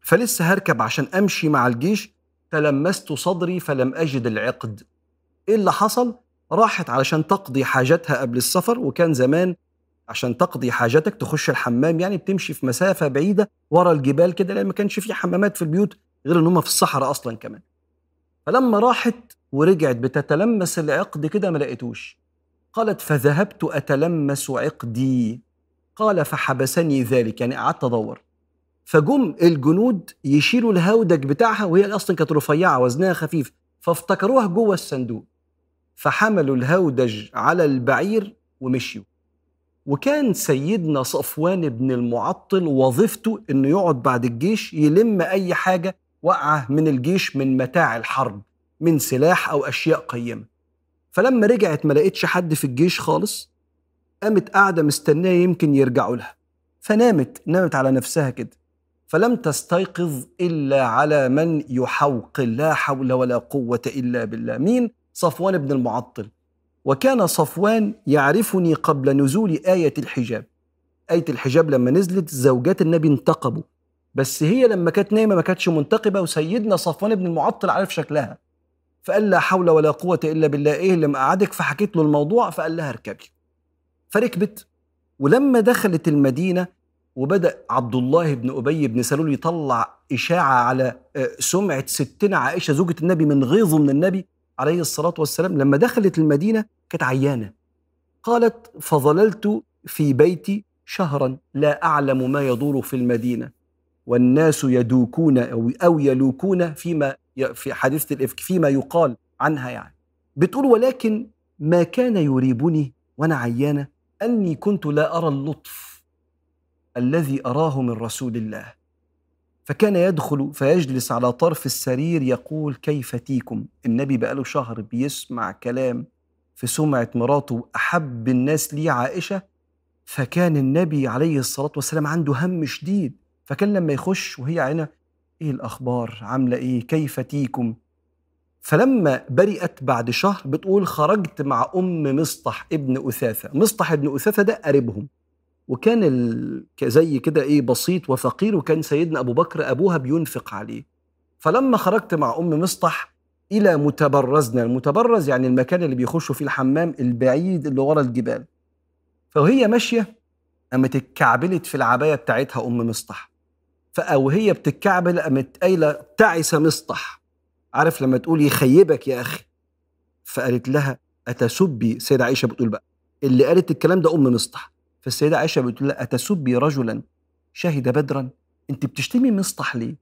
فلسه هركب عشان أمشي مع الجيش تلمست صدري فلم أجد العقد. إيه اللي حصل؟ راحت علشان تقضي حاجتها قبل السفر وكان زمان عشان تقضي حاجتك تخش الحمام يعني بتمشي في مسافة بعيدة ورا الجبال كده لأن ما كانش في حمامات في البيوت غير إن هم في الصحراء أصلا كمان. فلما راحت ورجعت بتتلمس العقد كده ما لقيتوش. قالت فذهبت أتلمس عقدي. قال فحبسني ذلك. يعني قعدت أدور. فجم الجنود يشيلوا الهودج بتاعها وهي أصلا كانت رفيعة وزنها خفيف فافتكروها جوه الصندوق. فحملوا الهودج على البعير ومشيوا. وكان سيدنا صفوان بن المعطل وظيفته إنه يقعد بعد الجيش يلم أي حاجة وقعه من الجيش من متاع الحرب من سلاح أو أشياء قيمة. فلما رجعت ما لقيتش حد في الجيش خالص قامت قاعدة مستنية يمكن يرجعوا لها. فنامت نامت على نفسها كده. فلم تستيقظ إلا على من يحوقل لا حول ولا قوة إلا بالله. مين؟ صفوان بن المعطل. وكان صفوان يعرفني قبل نزول آية الحجاب. آية الحجاب لما نزلت زوجات النبي انتقبوا. بس هي لما كانت نايمة ما كانتش منتقبة وسيدنا صفوان بن المعطل عارف شكلها. فقال لا حول ولا قوة إلا بالله إيه اللي مقعدك فحكيت له الموضوع فقال لها اركبي. فركبت ولما دخلت المدينة وبدأ عبد الله بن أبي بن سلول يطلع إشاعة على آه، سمعة ستنا عائشة زوجة النبي من غيظه من النبي عليه الصلاة والسلام لما دخلت المدينة كانت عيانة. قالت فظللت في بيتي شهرا لا أعلم ما يدور في المدينة والناس يدوكون أو يلوكون فيما في حادثة الإفك فيما يقال عنها يعني. بتقول ولكن ما كان يريبني وأنا عيانة أني كنت لا أرى اللطف الذي أراه من رسول الله. فكان يدخل فيجلس على طرف السرير يقول كيف تيكم النبي بقاله شهر بيسمع كلام في سمعة مراته أحب الناس لي عائشة. فكان النبي عليه الصلاة والسلام عنده هم شديد. فكان لما يخش وهي عينة إيه الأخبار؟ عاملة إيه؟ كيف تيكم فلما برئت بعد شهر بتقول خرجت مع أم مصطح ابن أثاثة. مصطح ابن أثاثة ده قريبهم. وكان ال... زي كده إيه بسيط وفقير وكان سيدنا أبو بكر أبوها بينفق عليه. فلما خرجت مع أم مصطح إلى متبرزنا. المتبرز يعني المكان اللي بيخشوا فيه الحمام البعيد اللي ورا الجبال. فوهي ماشية قامت اتكعبلت في العباية بتاعتها أم مصطح. أو هي بتتكعبل قامت قايلة تعس مسطح. عارف لما تقول يخيبك يا أخي؟ فقالت لها أتسبي سيدة عائشة؟ بتقول بقى. اللي قالت الكلام ده أم مسطح. فالسيدة عائشة بتقول لها أتسبي رجلا شهد بدرا؟ أنت بتشتمي مسطح ليه؟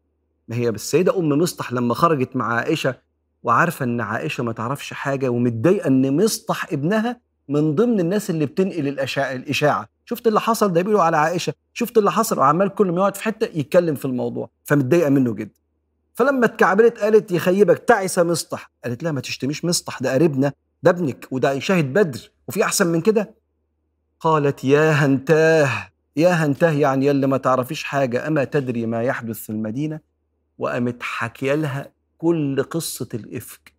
ما هي السيدة أم مسطح لما خرجت مع عائشة وعارفة إن عائشة ما تعرفش حاجة ومتضايقة إن مسطح ابنها من ضمن الناس اللي بتنقل الإشاعة. شفت اللي حصل؟ ده بيقولوا على عائشة. شفت اللي حصل؟ وعمال كل ما يقعد في حتة يتكلم في الموضوع. فمتضايقة منه جدا. فلما اتكعبلت قالت يخيبك تعس مسطح قالت لها ما تشتميش مسطح ده قريبنا ده ابنك وده شاهد بدر. وفي أحسن من كده؟ قالت يا هنتاه يا هنتاه يعني يلي ما تعرفيش حاجة أما تدري ما يحدث في المدينة؟ وقامت حكي لها كل قصة الإفك.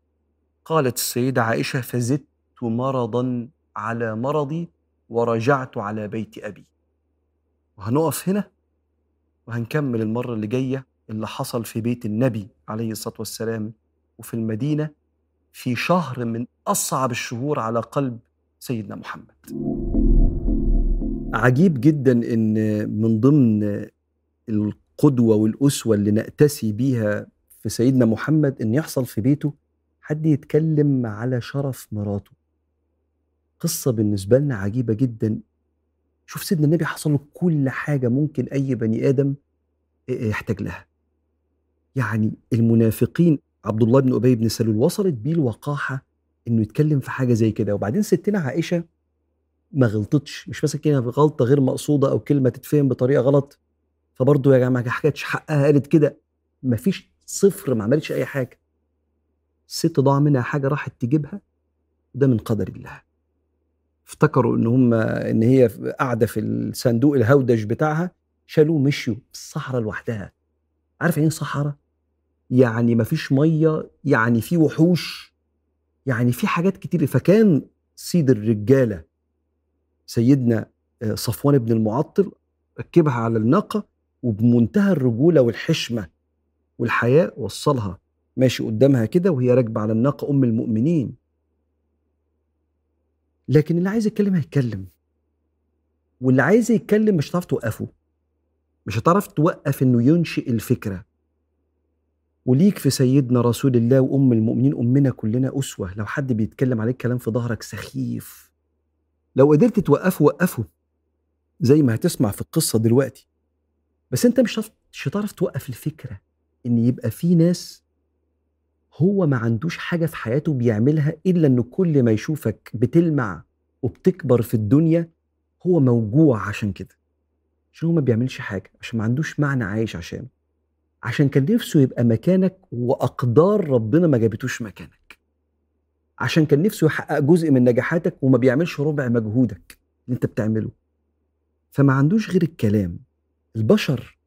قالت السيدة عائشة فزدت مرضا على مرضي ورجعت على بيت أبي. وهنقف هنا وهنكمل المرة اللي جاية اللي حصل في بيت النبي عليه الصلاة والسلام وفي المدينة في شهر من أصعب الشهور على قلب سيدنا محمد. عجيب جدا إن من ضمن القدوة والأسوة اللي نأتسي بيها في سيدنا محمد إن يحصل في بيته حد يتكلم على شرف مراته. قصة بالنسبة لنا عجيبة جدا. شوف سيدنا النبي حصل له كل حاجة ممكن أي بني آدم يحتاج لها. يعني المنافقين عبد الله بن أبي بن سلول وصلت بيه الوقاحة إنه يتكلم في حاجة زي كده. وبعدين ستنا عائشة ما غلطتش مش مثلا كده غلطة غير مقصودة أو كلمة تتفهم بطريقة غلط. فبرضه يا جماعة ما حكتش حقها قالت كده. مفيش صفر ما عملتش أي حاجة. الست ضاع منها حاجة راحت تجيبها وده من قدر الله. افتكروا إن هم إن هي قاعدة في الصندوق الهودج بتاعها شالوه مشيوا في الصحراء لوحدها. عارف يعني إيه صحراء؟ يعني ما فيش مية يعني في وحوش يعني في حاجات كتير. فكان سيد الرجالة سيدنا آه، صفوان بن المعطل ركبها على الناقة وبمنتهى الرجولة والحشمة والحياء وصلها. ماشي قدامها كده وهي راكبة على الناقة أم المؤمنين. لكن اللي عايز يتكلم هيتكلم. واللي عايز يتكلم مش هتعرف توقفه. مش هتعرف توقف إنه ينشئ الفكرة. وليك في سيدنا رسول الله وأم المؤمنين أمنا كلنا أسوة. لو حد بيتكلم عليك كلام في ظهرك سخيف. لو قدرت توقفه وقفه. زي ما هتسمع في القصة دلوقتي. بس أنت مش مش هتعرف توقف الفكرة. إن يبقى في ناس هو ما عندوش حاجة في حياته بيعملها إلا إنه كل ما يشوفك بتلمع وبتكبر في الدنيا هو موجوع عشان كده. عشان هو ما بيعملش حاجة عشان ما عندوش معنى عايش عشان عشان كان نفسه يبقى مكانك وأقدار ربنا ما جابتوش مكانك. عشان كان نفسه يحقق جزء من نجاحاتك وما بيعملش ربع مجهودك اللي أنت بتعمله. فما عندوش غير الكلام. البشر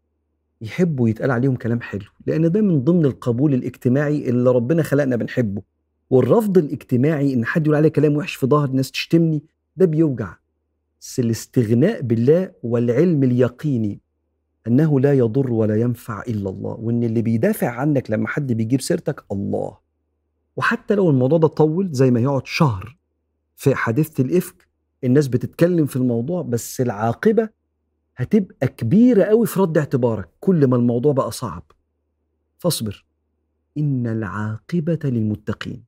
يحبوا يتقال عليهم كلام حلو لأن ده من ضمن القبول الاجتماعي اللي ربنا خلقنا بنحبه. والرفض الاجتماعي إن حد يقول عليه كلام وحش في ظهر الناس تشتمني ده بيوجع. بس الاستغناء بالله والعلم اليقيني أنه لا يضر ولا ينفع إلا الله وإن اللي بيدافع عنك لما حد بيجيب سيرتك الله. وحتى لو الموضوع ده طول زي ما يقعد شهر في حادثة الإفك الناس بتتكلم في الموضوع بس العاقبة هتبقى كبيرة قوي في رد اعتبارك كل ما الموضوع بقى صعب. فاصبر. إن العاقبة للمتقين.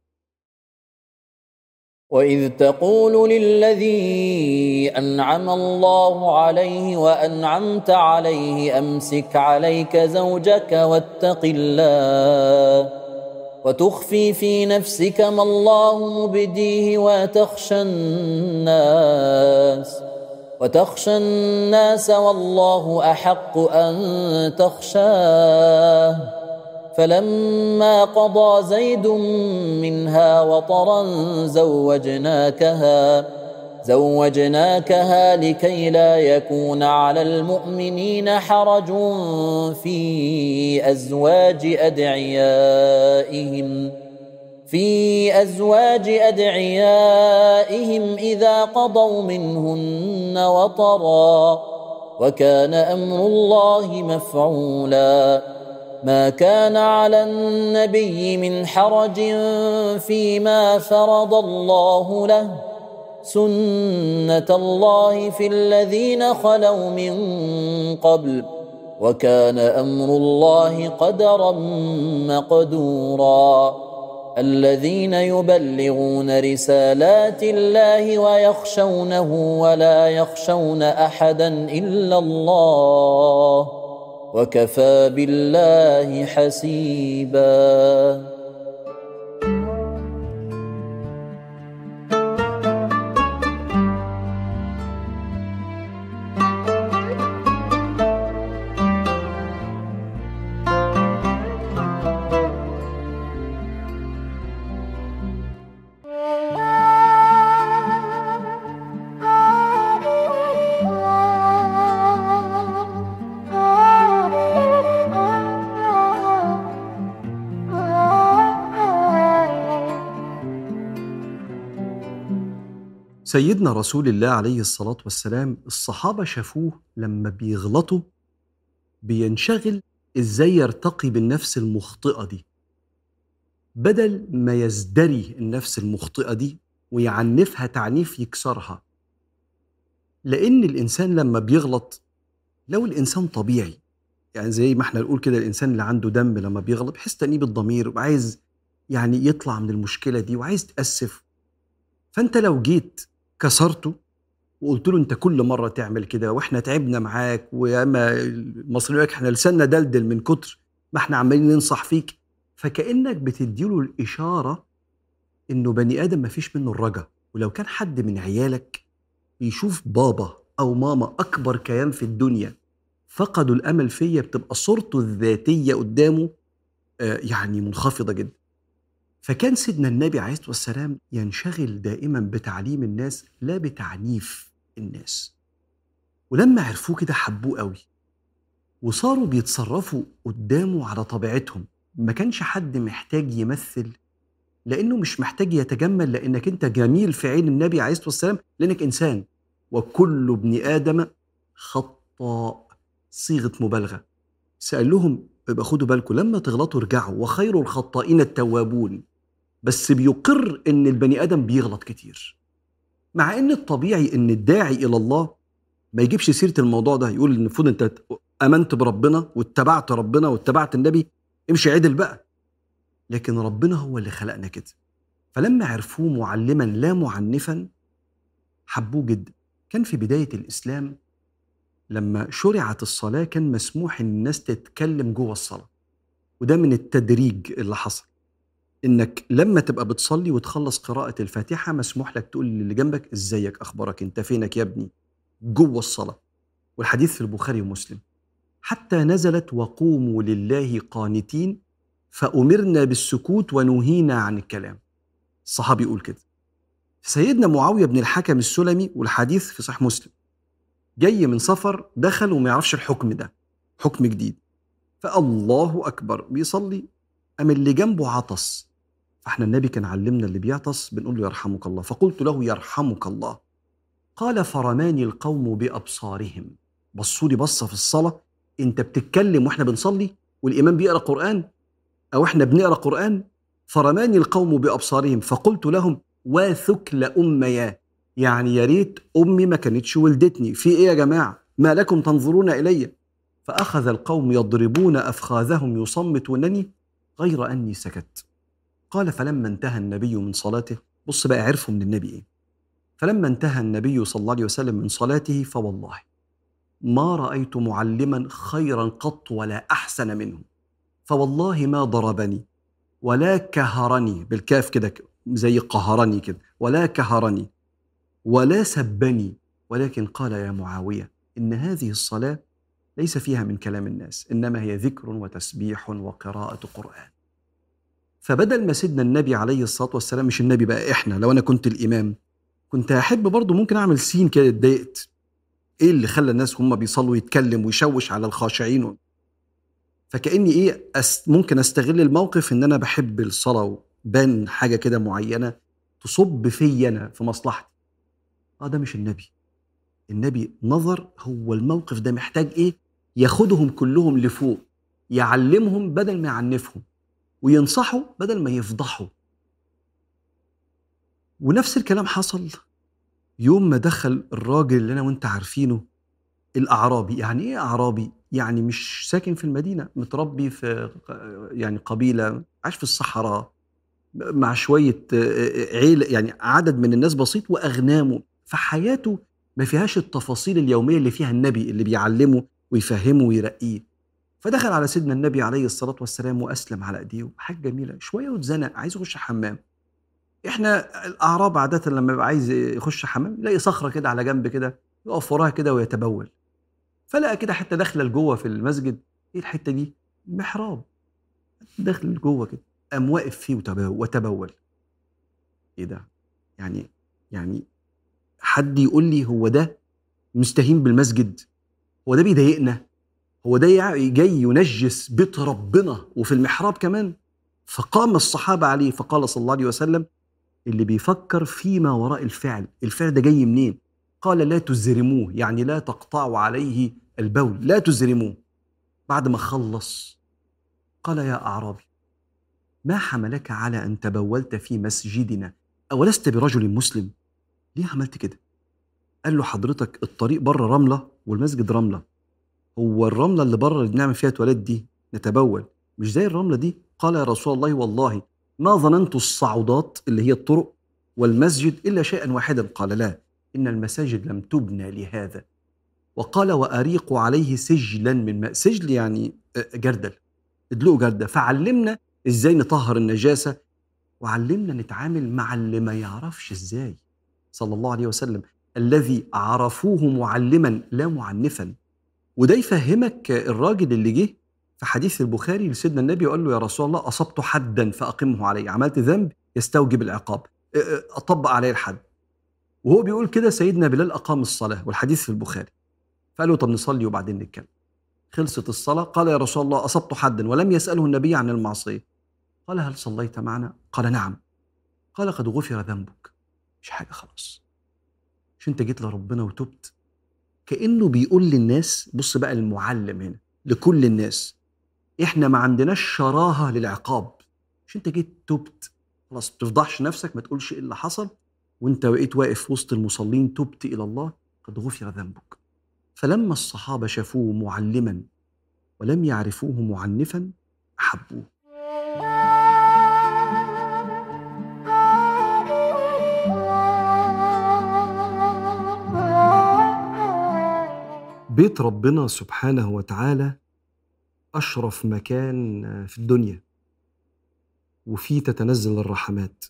وإذ تقول للذي أنعم الله عليه وأنعمت عليه أمسك عليك زوجك واتق الله وتخفي في نفسك ما الله مبديه وتخشى الناس. وتخشى الناس والله أحق أن تخشاه. فلما قضى زيد منها وطرا زوجناكها زوجناكها لكي لا يكون على المؤمنين حرج في أزواج أدعيائهم. في أزواج أدعيائهم إذا قضوا منهن وطرا وكان أمر الله مفعولا. ما كان على النبي من حرج فيما فرض الله له. سنة الله في الذين خلوا من قبل وكان أمر الله قدرا مقدورا. الذين يبلغون رسالات الله ويخشونه ولا يخشون أحدا إلا الله وكفى بالله حسيبا سيدنا رسول الله عليه الصلاة والسلام الصحابة شافوه لما بيغلطوا بينشغل إزاي يرتقي بالنفس المخطئة دي. بدل ما يزدري النفس المخطئة دي ويعنفها تعنيف يكسرها. لأن الإنسان لما بيغلط لو الإنسان طبيعي يعني زي ما إحنا نقول كده الإنسان اللي عنده دم لما بيغلط بيحس تأنيب الضمير وعايز يعني يطلع من المشكلة دي وعايز تأسف فأنت لو جيت كسرته وقلت له انت كل مرة تعمل كده وإحنا تعبنا معاك وياما المصريين إحنا لساننا دلدل من كتر ما إحنا عمالين ننصح فيك فكأنك بتديله الإشارة إنه بني آدم ما فيش منه الرجا. ولو كان حد من عيالك يشوف بابا أو ماما أكبر كيان في الدنيا فقدوا الأمل فيا بتبقى صورته الذاتية قدامه آه، يعني منخفضة جدا. فكان سيدنا النبي عليه الصلاة والسلام ينشغل دائما بتعليم الناس لا بتعنيف الناس. ولما عرفوه كده حبوه قوي وصاروا بيتصرفوا قدامه على طبيعتهم. ما كانش حد محتاج يمثل لأنه مش محتاج يتجمل لأنك أنت جميل في عين النبي عليه الصلاة والسلام لأنك إنسان. وكل ابن آدم خطاء صيغة مبالغة. سال لهم يبقى خدوا بالكم لما تغلطوا ارجعوا وخير الخطائين التوابون. بس بيقر إن البني آدم بيغلط كتير. مع إن الطبيعي إن الداعي إلى الله ما يجيبش سيرة الموضوع ده يقول المفروض أنت آمنت بربنا واتبعت ربنا واتبعت النبي امشي عدل بقى. لكن ربنا هو اللي خلقنا كده. فلما عرفوه معلما لا معنفا حبوه جدا. كان في بداية الإسلام لما شرعت الصلاة كان مسموح ان الناس تتكلم جوه الصلاة. وده من التدريج اللي حصل. إنك لما تبقى بتصلي وتخلص قراءة الفاتحة مسموح لك تقول للي جنبك إزيك؟ أخبارك أنت؟ فينك يا ابني؟ جوه الصلاة. والحديث في البخاري ومسلم. حتى نزلت وقوموا لله قانتين فأمرنا بالسكوت ونهينا عن الكلام. الصحابي يقول كده. سيدنا معاوية بن الحكم السلمي والحديث في صحيح مسلم. جاي من سفر دخل وما يعرفش الحكم ده. حكم جديد. فالله أكبر بيصلي. أم اللي جنبه عطس. فاحنا النبي كان علمنا اللي بيعطس بنقول له يرحمك الله. فقلت له يرحمك الله. قال فرماني القوم بأبصارهم. بصوا لي بصة في الصلاة. انت بتتكلم وإحنا بنصلي والإمام بيقرأ قرآن أو إحنا بنقرأ قرآن؟ فرماني القوم بأبصارهم. فقلت لهم واثكل أميا. يعني يا ريت أمي ما كانتش ولدتني. في إيه يا جماعة؟ ما لكم تنظرون إلي. فأخذ القوم يضربون أفخاذهم يصمتونني غير أني سكت. قال فلما انتهى النبي من صلاته بص بقى عرفوا من النبي إيه. فلما انتهى النبي صلى الله عليه وسلم من صلاته فوالله ما رأيت معلما خيرا قط ولا أحسن منه فوالله ما ضربني ولا كهرني بالكاف كده زي قهرني كده ولا كهرني ولا سبني ولكن قال يا معاوية إن هذه الصلاة ليس فيها من كلام الناس إنما هي ذكر وتسبيح وقراءة قرآن فبدل ما سيدنا النبي عليه الصلاة والسلام مش النبي بقى إحنا لو أنا كنت الإمام كنت أحب برضه ممكن أعمل سين كده اتضايقت. إيه اللي خلى الناس هم بيصلوا يتكلم ويشوش على الخاشعين؟ فكأني إيه أس ممكن أستغل الموقف إن أنا بحب الصلاة وبان حاجة كده معينة تصب في أنا في مصلحتي. آه ده مش النبي. النبي نظر هو الموقف ده محتاج إيه؟ ياخدهم كلهم لفوق يعلمهم بدل ما يعنفهم. وينصحوا بدل ما يفضحوا. ونفس الكلام حصل يوم ما دخل الراجل اللي أنا وأنت عارفينه الأعرابي. يعني إيه أعرابي؟ يعني مش ساكن في المدينة متربي في يعني قبيلة عايش في الصحراء مع شوية عيلة يعني عدد من الناس بسيط وأغنامه. فحياته ما فيهاش التفاصيل اليومية اللي فيها النبي اللي بيعلمه ويفهمه ويرقيه. فدخل على سيدنا النبي عليه الصلاة والسلام وأسلم على أيديه. حاجة جميلة شوية واتزنق عايز يخش حمام. إحنا الأعراب عادة لما يبقى عايز يخش حمام يلاقي صخرة كده على جنب كده يقف وراها كده ويتبول. فلقى كده حتة داخلة لجوه في المسجد. إيه الحتة دي؟ محراب داخل لجوه كده. قام واقف فيه وتبول. إيه ده؟ يعني يعني حد يقول لي هو ده مستهين بالمسجد؟ هو ده بيضايقنا؟ هو ده جاي ينجس بيت ربنا وفي المحراب كمان. فقام الصحابة عليه فقال صلى الله عليه وسلم اللي بيفكر فيما وراء الفعل الفعل ده جاي منين؟ قال لا تزرموه يعني لا تقطعوا عليه البول لا تزرموه. بعد ما خلص قال يا أعرابي ما حملك على أن تبولت في مسجدنا؟ أولست برجل مسلم؟ ليه عملت كده؟ قال له حضرتك الطريق بره رملة والمسجد رملة. هو الرملة اللي بره اللي بنعمل فيها تواليت دي نتبول. مش زي الرملة دي. قال يا رسول الله والله ما ظننت الصعودات اللي هي الطرق والمسجد إلا شيئا واحدا. قال لا إن المساجد لم تبنى لهذا. وقال وأريق عليه سجلا من ماء. سجل يعني جردل. ادلقوا جردل. فعلمنا إزاي نطهر النجاسة. وعلمنا نتعامل مع اللي ما يعرفش إزاي. صلى الله عليه وسلم. الذي عرفوه معلما لا معنفا. وده يفهمك الراجل اللي جه في حديث البخاري لسيدنا النبي وقال له يا رسول الله أصبت حدا فأقمه علي. عملت ذنب يستوجب العقاب. اطبق عليه الحد. وهو بيقول كده سيدنا بلال أقام الصلاة والحديث في البخاري. فقال له طب نصلي وبعدين نتكلم. خلصت الصلاة قال يا رسول الله أصبت حدا ولم يسأله النبي عن المعصية. قال هل صليت معنا؟ قال نعم. قال قد غفر ذنبك. مش حاجة خلاص. مش أنت جيت لربنا وتبت؟ كأنه بيقول للناس بص بقى المعلم هنا لكل الناس إحنا ما عندناش شراهة للعقاب. مش أنت جيت تبت خلاص ما تفضحش نفسك ما تقولش إيه اللي حصل وأنت بقيت واقف وسط المصلين تبت إلى الله قد غفر ذنبك. فلما الصحابة شافوه معلما ولم يعرفوه معنفا أحبوه. بيت ربنا سبحانه وتعالى أشرف مكان في الدنيا. وفيه تتنزل الرحمات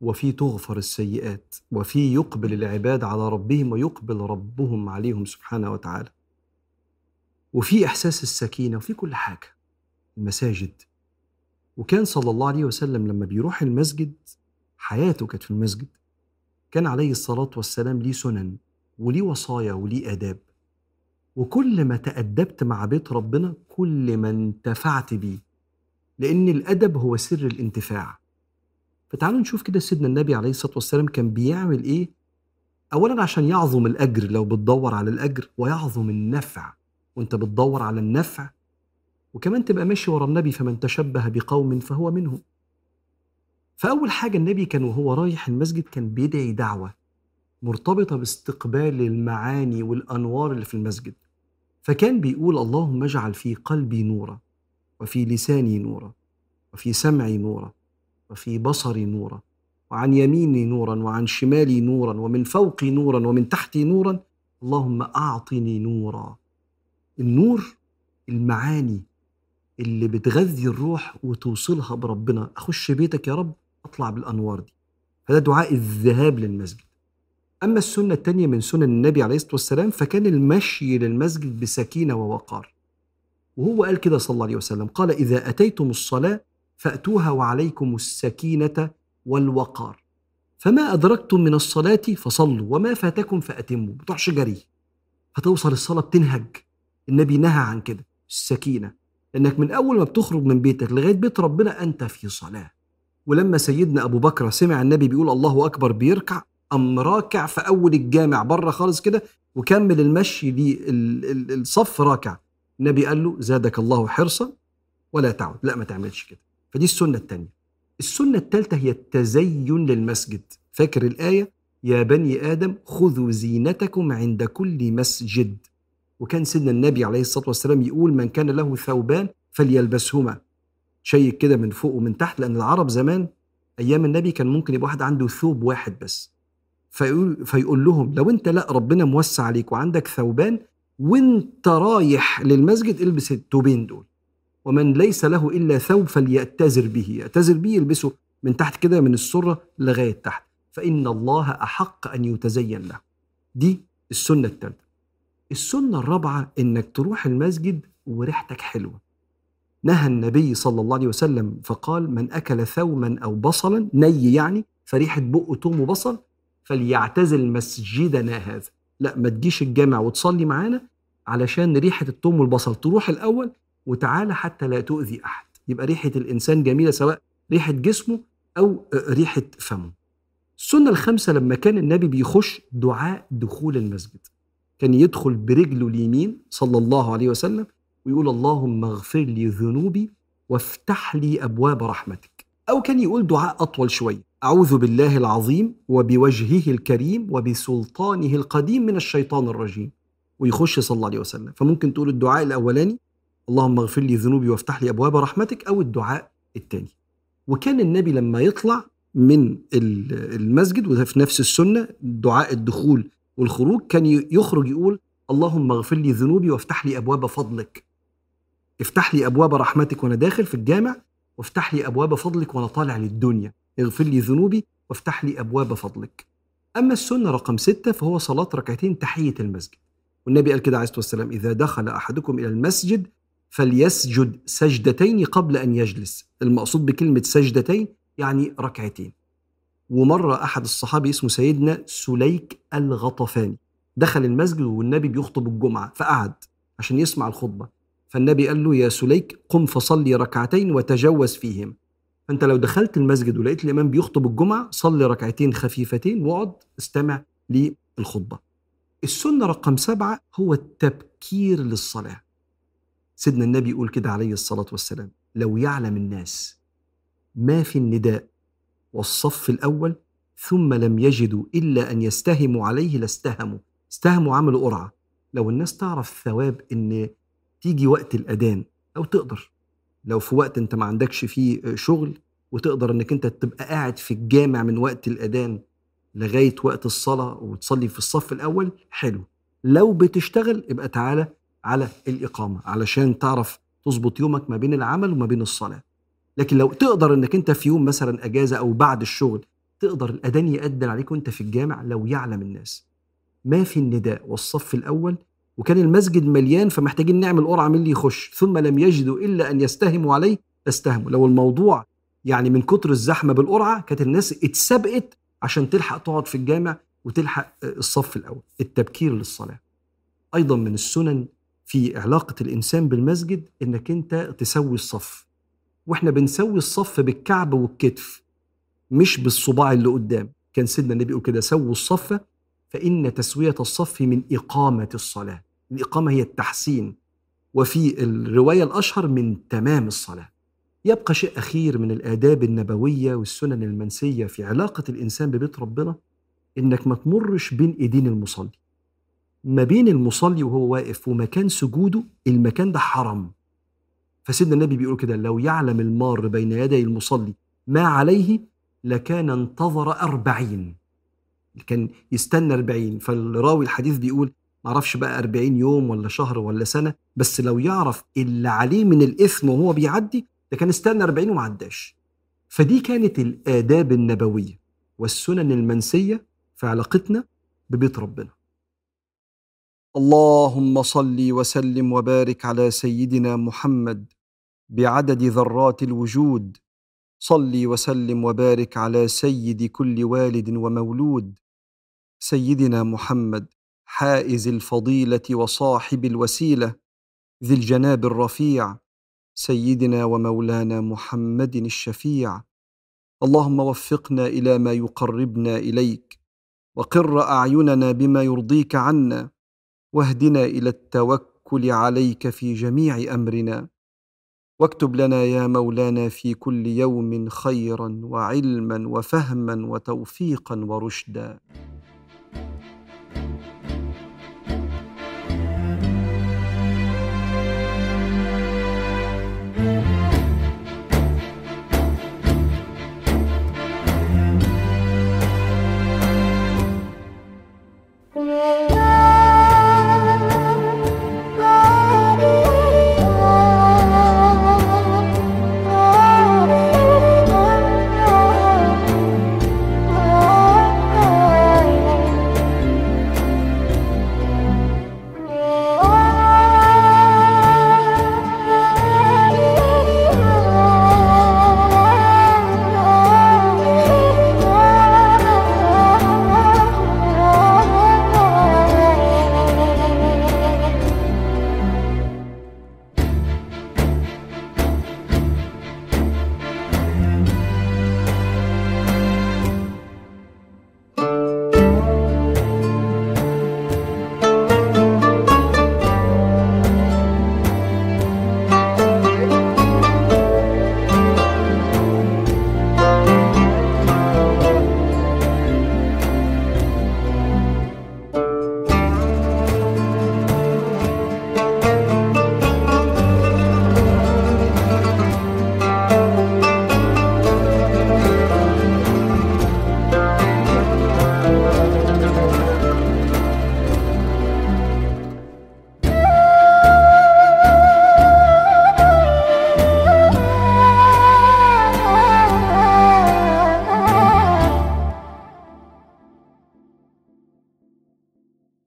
وفيه تغفر السيئات وفيه يقبل العباد على ربهم ويقبل ربهم عليهم سبحانه وتعالى. وفي إحساس السكينة وفي كل حاجة. المساجد. وكان صلى الله عليه وسلم لما بيروح المسجد حياته كانت في المسجد كان عليه الصلاة والسلام ليه سنن وليه وصايا وليه آداب. وكل ما تأدبت مع بيت ربنا كل ما انتفعت بيه لأن الأدب هو سر الانتفاع. فتعالوا نشوف كده سيدنا النبي عليه الصلاة والسلام كان بيعمل إيه؟ أولا عشان يعظم الأجر لو بتدور على الأجر ويعظم النفع وأنت بتدور على النفع وكمان تبقى ماشي ورا النبي فمن تشبه بقوم فهو منهم. فأول حاجة النبي كان وهو رايح المسجد كان بيدعي دعوة مرتبطة باستقبال المعاني والأنوار اللي في المسجد. فكان بيقول اللهم اجعل في قلبي نورا وفي لساني نورا وفي سمعي نورا وفي بصري نورا وعن يميني نورا وعن شمالي نورا ومن فوقي نورا ومن تحتي نورا اللهم أعطني نورا. النور المعاني اللي بتغذي الروح وتوصلها بربنا أخش بيتك يا رب أطلع بالأنوار دي. فده دعاء الذهاب للمسجد. أما السنة الثانية من سنن النبي عليه الصلاة والسلام فكان المشي للمسجد بسكينة ووقار. وهو قال كده صلى الله عليه وسلم قال إذا أتيتم الصلاة فأتوها وعليكم السكينة والوقار. فما أدركتم من الصلاة فصلوا وما فاتكم فأتموا. ما تروحش جري هتوصل الصلاة بتنهج. النبي نهى عن كده السكينة. لأنك من أول ما بتخرج من بيتك لغاية بيت ربنا أنت في صلاة. ولما سيدنا أبو بكر سمع النبي بيقول الله أكبر بيركع قام راكع في أول الجامع بره خالص كده وكمل المشي للصف راكع. النبي قال له زادك الله حرصا ولا تعد. لا ما تعملش كده. فدي السنة الثانية السنة الثالثه هي التزين للمسجد. فاكر الآية؟ يا بني آدم خذوا زينتكم عند كل مسجد. وكان سيدنا النبي عليه الصلاة والسلام يقول من كان له ثوبان فليلبسهما. شيك كده من فوق ومن تحت لأن العرب زمان أيام النبي كان ممكن يبقى واحد عنده ثوب واحد بس. فيقول, فيقول لهم لو أنت لا ربنا موسع عليك وعندك ثوبان وأنت رايح للمسجد البس الثوبين دول. ومن ليس له إلا ثوب فليأتزر به. يأتزر به يلبسه من تحت كده من السرة لغاية تحت. فإن الله أحق أن يتزين له. دي السنة الثالثه السنة الرابعة إنك تروح المسجد وريحتك حلوة. نهى النبي صلى الله عليه وسلم فقال من أكل ثوما أو بصلا ني يعني فريحة بقه توم وبصل فليعتزل مسجدنا هذا. لا ما تجيش الجامع وتصلي معانا علشان ريحة التوم والبصل. تروح الأول وتعالى حتى لا تؤذي أحد. يبقى ريحة الإنسان جميلة سواء ريحة جسمه أو ريحة فمه. السنة الخامسة لما كان النبي بيخش دعاء دخول المسجد كان يدخل برجله اليمين صلى الله عليه وسلم ويقول اللهم اغفر لي ذنوبي وافتح لي أبواب رحمتك. أو كان يقول دعاء أطول شوية. أعوذ بالله العظيم وبوجهه الكريم وبسلطانه القديم من الشيطان الرجيم. ويخش صلى الله عليه وسلم. فممكن تقول الدعاء الأولاني اللهم اغفر لي ذنوبي وافتح لي أبواب رحمتك أو الدعاء الثاني وكان النبي لما يطلع من المسجد وده في نفس السنة دعاء الدخول والخروج كان يخرج يقول اللهم اغفر لي ذنوبي وافتح لي أبواب فضلك. افتح لي أبواب رحمتك وأنا داخل في الجامع وافتح لي أبواب فضلك وأنا طالع للدنيا. اغفر لي ذنوبي وافتح لي أبواب فضلك. أما السنة رقم ستة فهو صلاة ركعتين تحية المسجد. والنبي قال كده عليه الصلاة والسلام إذا دخل أحدكم إلى المسجد فليسجد سجدتين قبل أن يجلس. المقصود بكلمة سجدتين يعني ركعتين. ومرة أحد الصحابه اسمه سيدنا سليك الغطفاني دخل المسجد والنبي بيخطب الجمعة فقعد عشان يسمع الخطبة. فالنبي قال له يا سليك قم فصلي ركعتين وتجوز فيهم فأنت لو دخلت المسجد ولقيت الإمام بيخطب الجمعة صلي ركعتين خفيفتين واقعد استمع للخطبة. السنة رقم سبعة هو التبكير للصلاة. سيدنا النبي يقول كده عليه الصلاة والسلام لو يعلم الناس ما في النداء والصف الأول ثم لم يجدوا إلا أن يستهموا عليه لاستهموا. استهموا عملوا قرعة. لو الناس تعرف ثواب إن تيجي وقت الأذان أو تقدر. لو في وقت انت ما عندكش فيه شغل وتقدر انك انت تبقى قاعد في الجامع من وقت الأذان لغاية وقت الصلاة وتصلي في الصف الأول حلو. لو بتشتغل يبقى تعالى على الإقامة علشان تعرف تظبط يومك ما بين العمل وما بين الصلاة. لكن لو تقدر انك انت في يوم مثلا أجازة أو بعد الشغل تقدر الأذان يأذن عليك وانت في الجامع لو يعلم الناس. ما في النداء والصف الأول وكان المسجد مليان فمحتاجين نعمل قرعة من اللي يخش. ثم لم يجدوا إلا أن يستهموا عليه استهموا. لو الموضوع يعني من كتر الزحمة بالقرعة كانت الناس اتسبقت عشان تلحق تقعد في الجامع وتلحق الصف الأول التبكير للصلاة. أيضا من السنن في علاقة الإنسان بالمسجد إنك أنت تسوي الصف. وإحنا بنسوي الصف بالكعب والكتف مش بالصباع اللي قدام. كان سيدنا النبي يقول كده سووا الصف فإن تسوية الصف من إقامة الصلاة. الإقامة هي التحسين وفي الرواية الأشهر من تمام الصلاة. يبقى شيء أخير من الآداب النبوية والسنن المنسية في علاقة الإنسان ببيت ربنا إنك ما تمرش بين إيدين المصلي. ما بين المصلي وهو واقف ومكان سجوده المكان ده حرم فسيدنا النبي بيقول كده لو يعلم المار بين يدي المصلي ما عليه لكان انتظر أربعين. كان يستنى أربعين. فالراوي الحديث بيقول معرفش بقى أربعين يوم ولا شهر ولا سنة بس لو يعرف اللي عليه من الإثم وهو بيعدي ده كان استنى أربعين وما عداش. فدي كانت الآداب النبوية والسنن المنسية في علاقتنا ببيت ربنا. اللهم صل وسلم وبارك على سيدنا محمد بعدد ذرات الوجود. صل وسلم وبارك على سيد كل والد ومولود. سيدنا محمد حائز الفضيلة وصاحب الوسيلة ذي الجناب الرفيع سيدنا ومولانا محمد الشفيع. اللهم وفقنا إلى ما يقربنا إليك وقر أعيننا بما يرضيك عنا واهدنا إلى التوكل عليك في جميع أمرنا. واكتب لنا يا مولانا في كل يوم خيرا وعلما وفهما وتوفيقا ورشدا.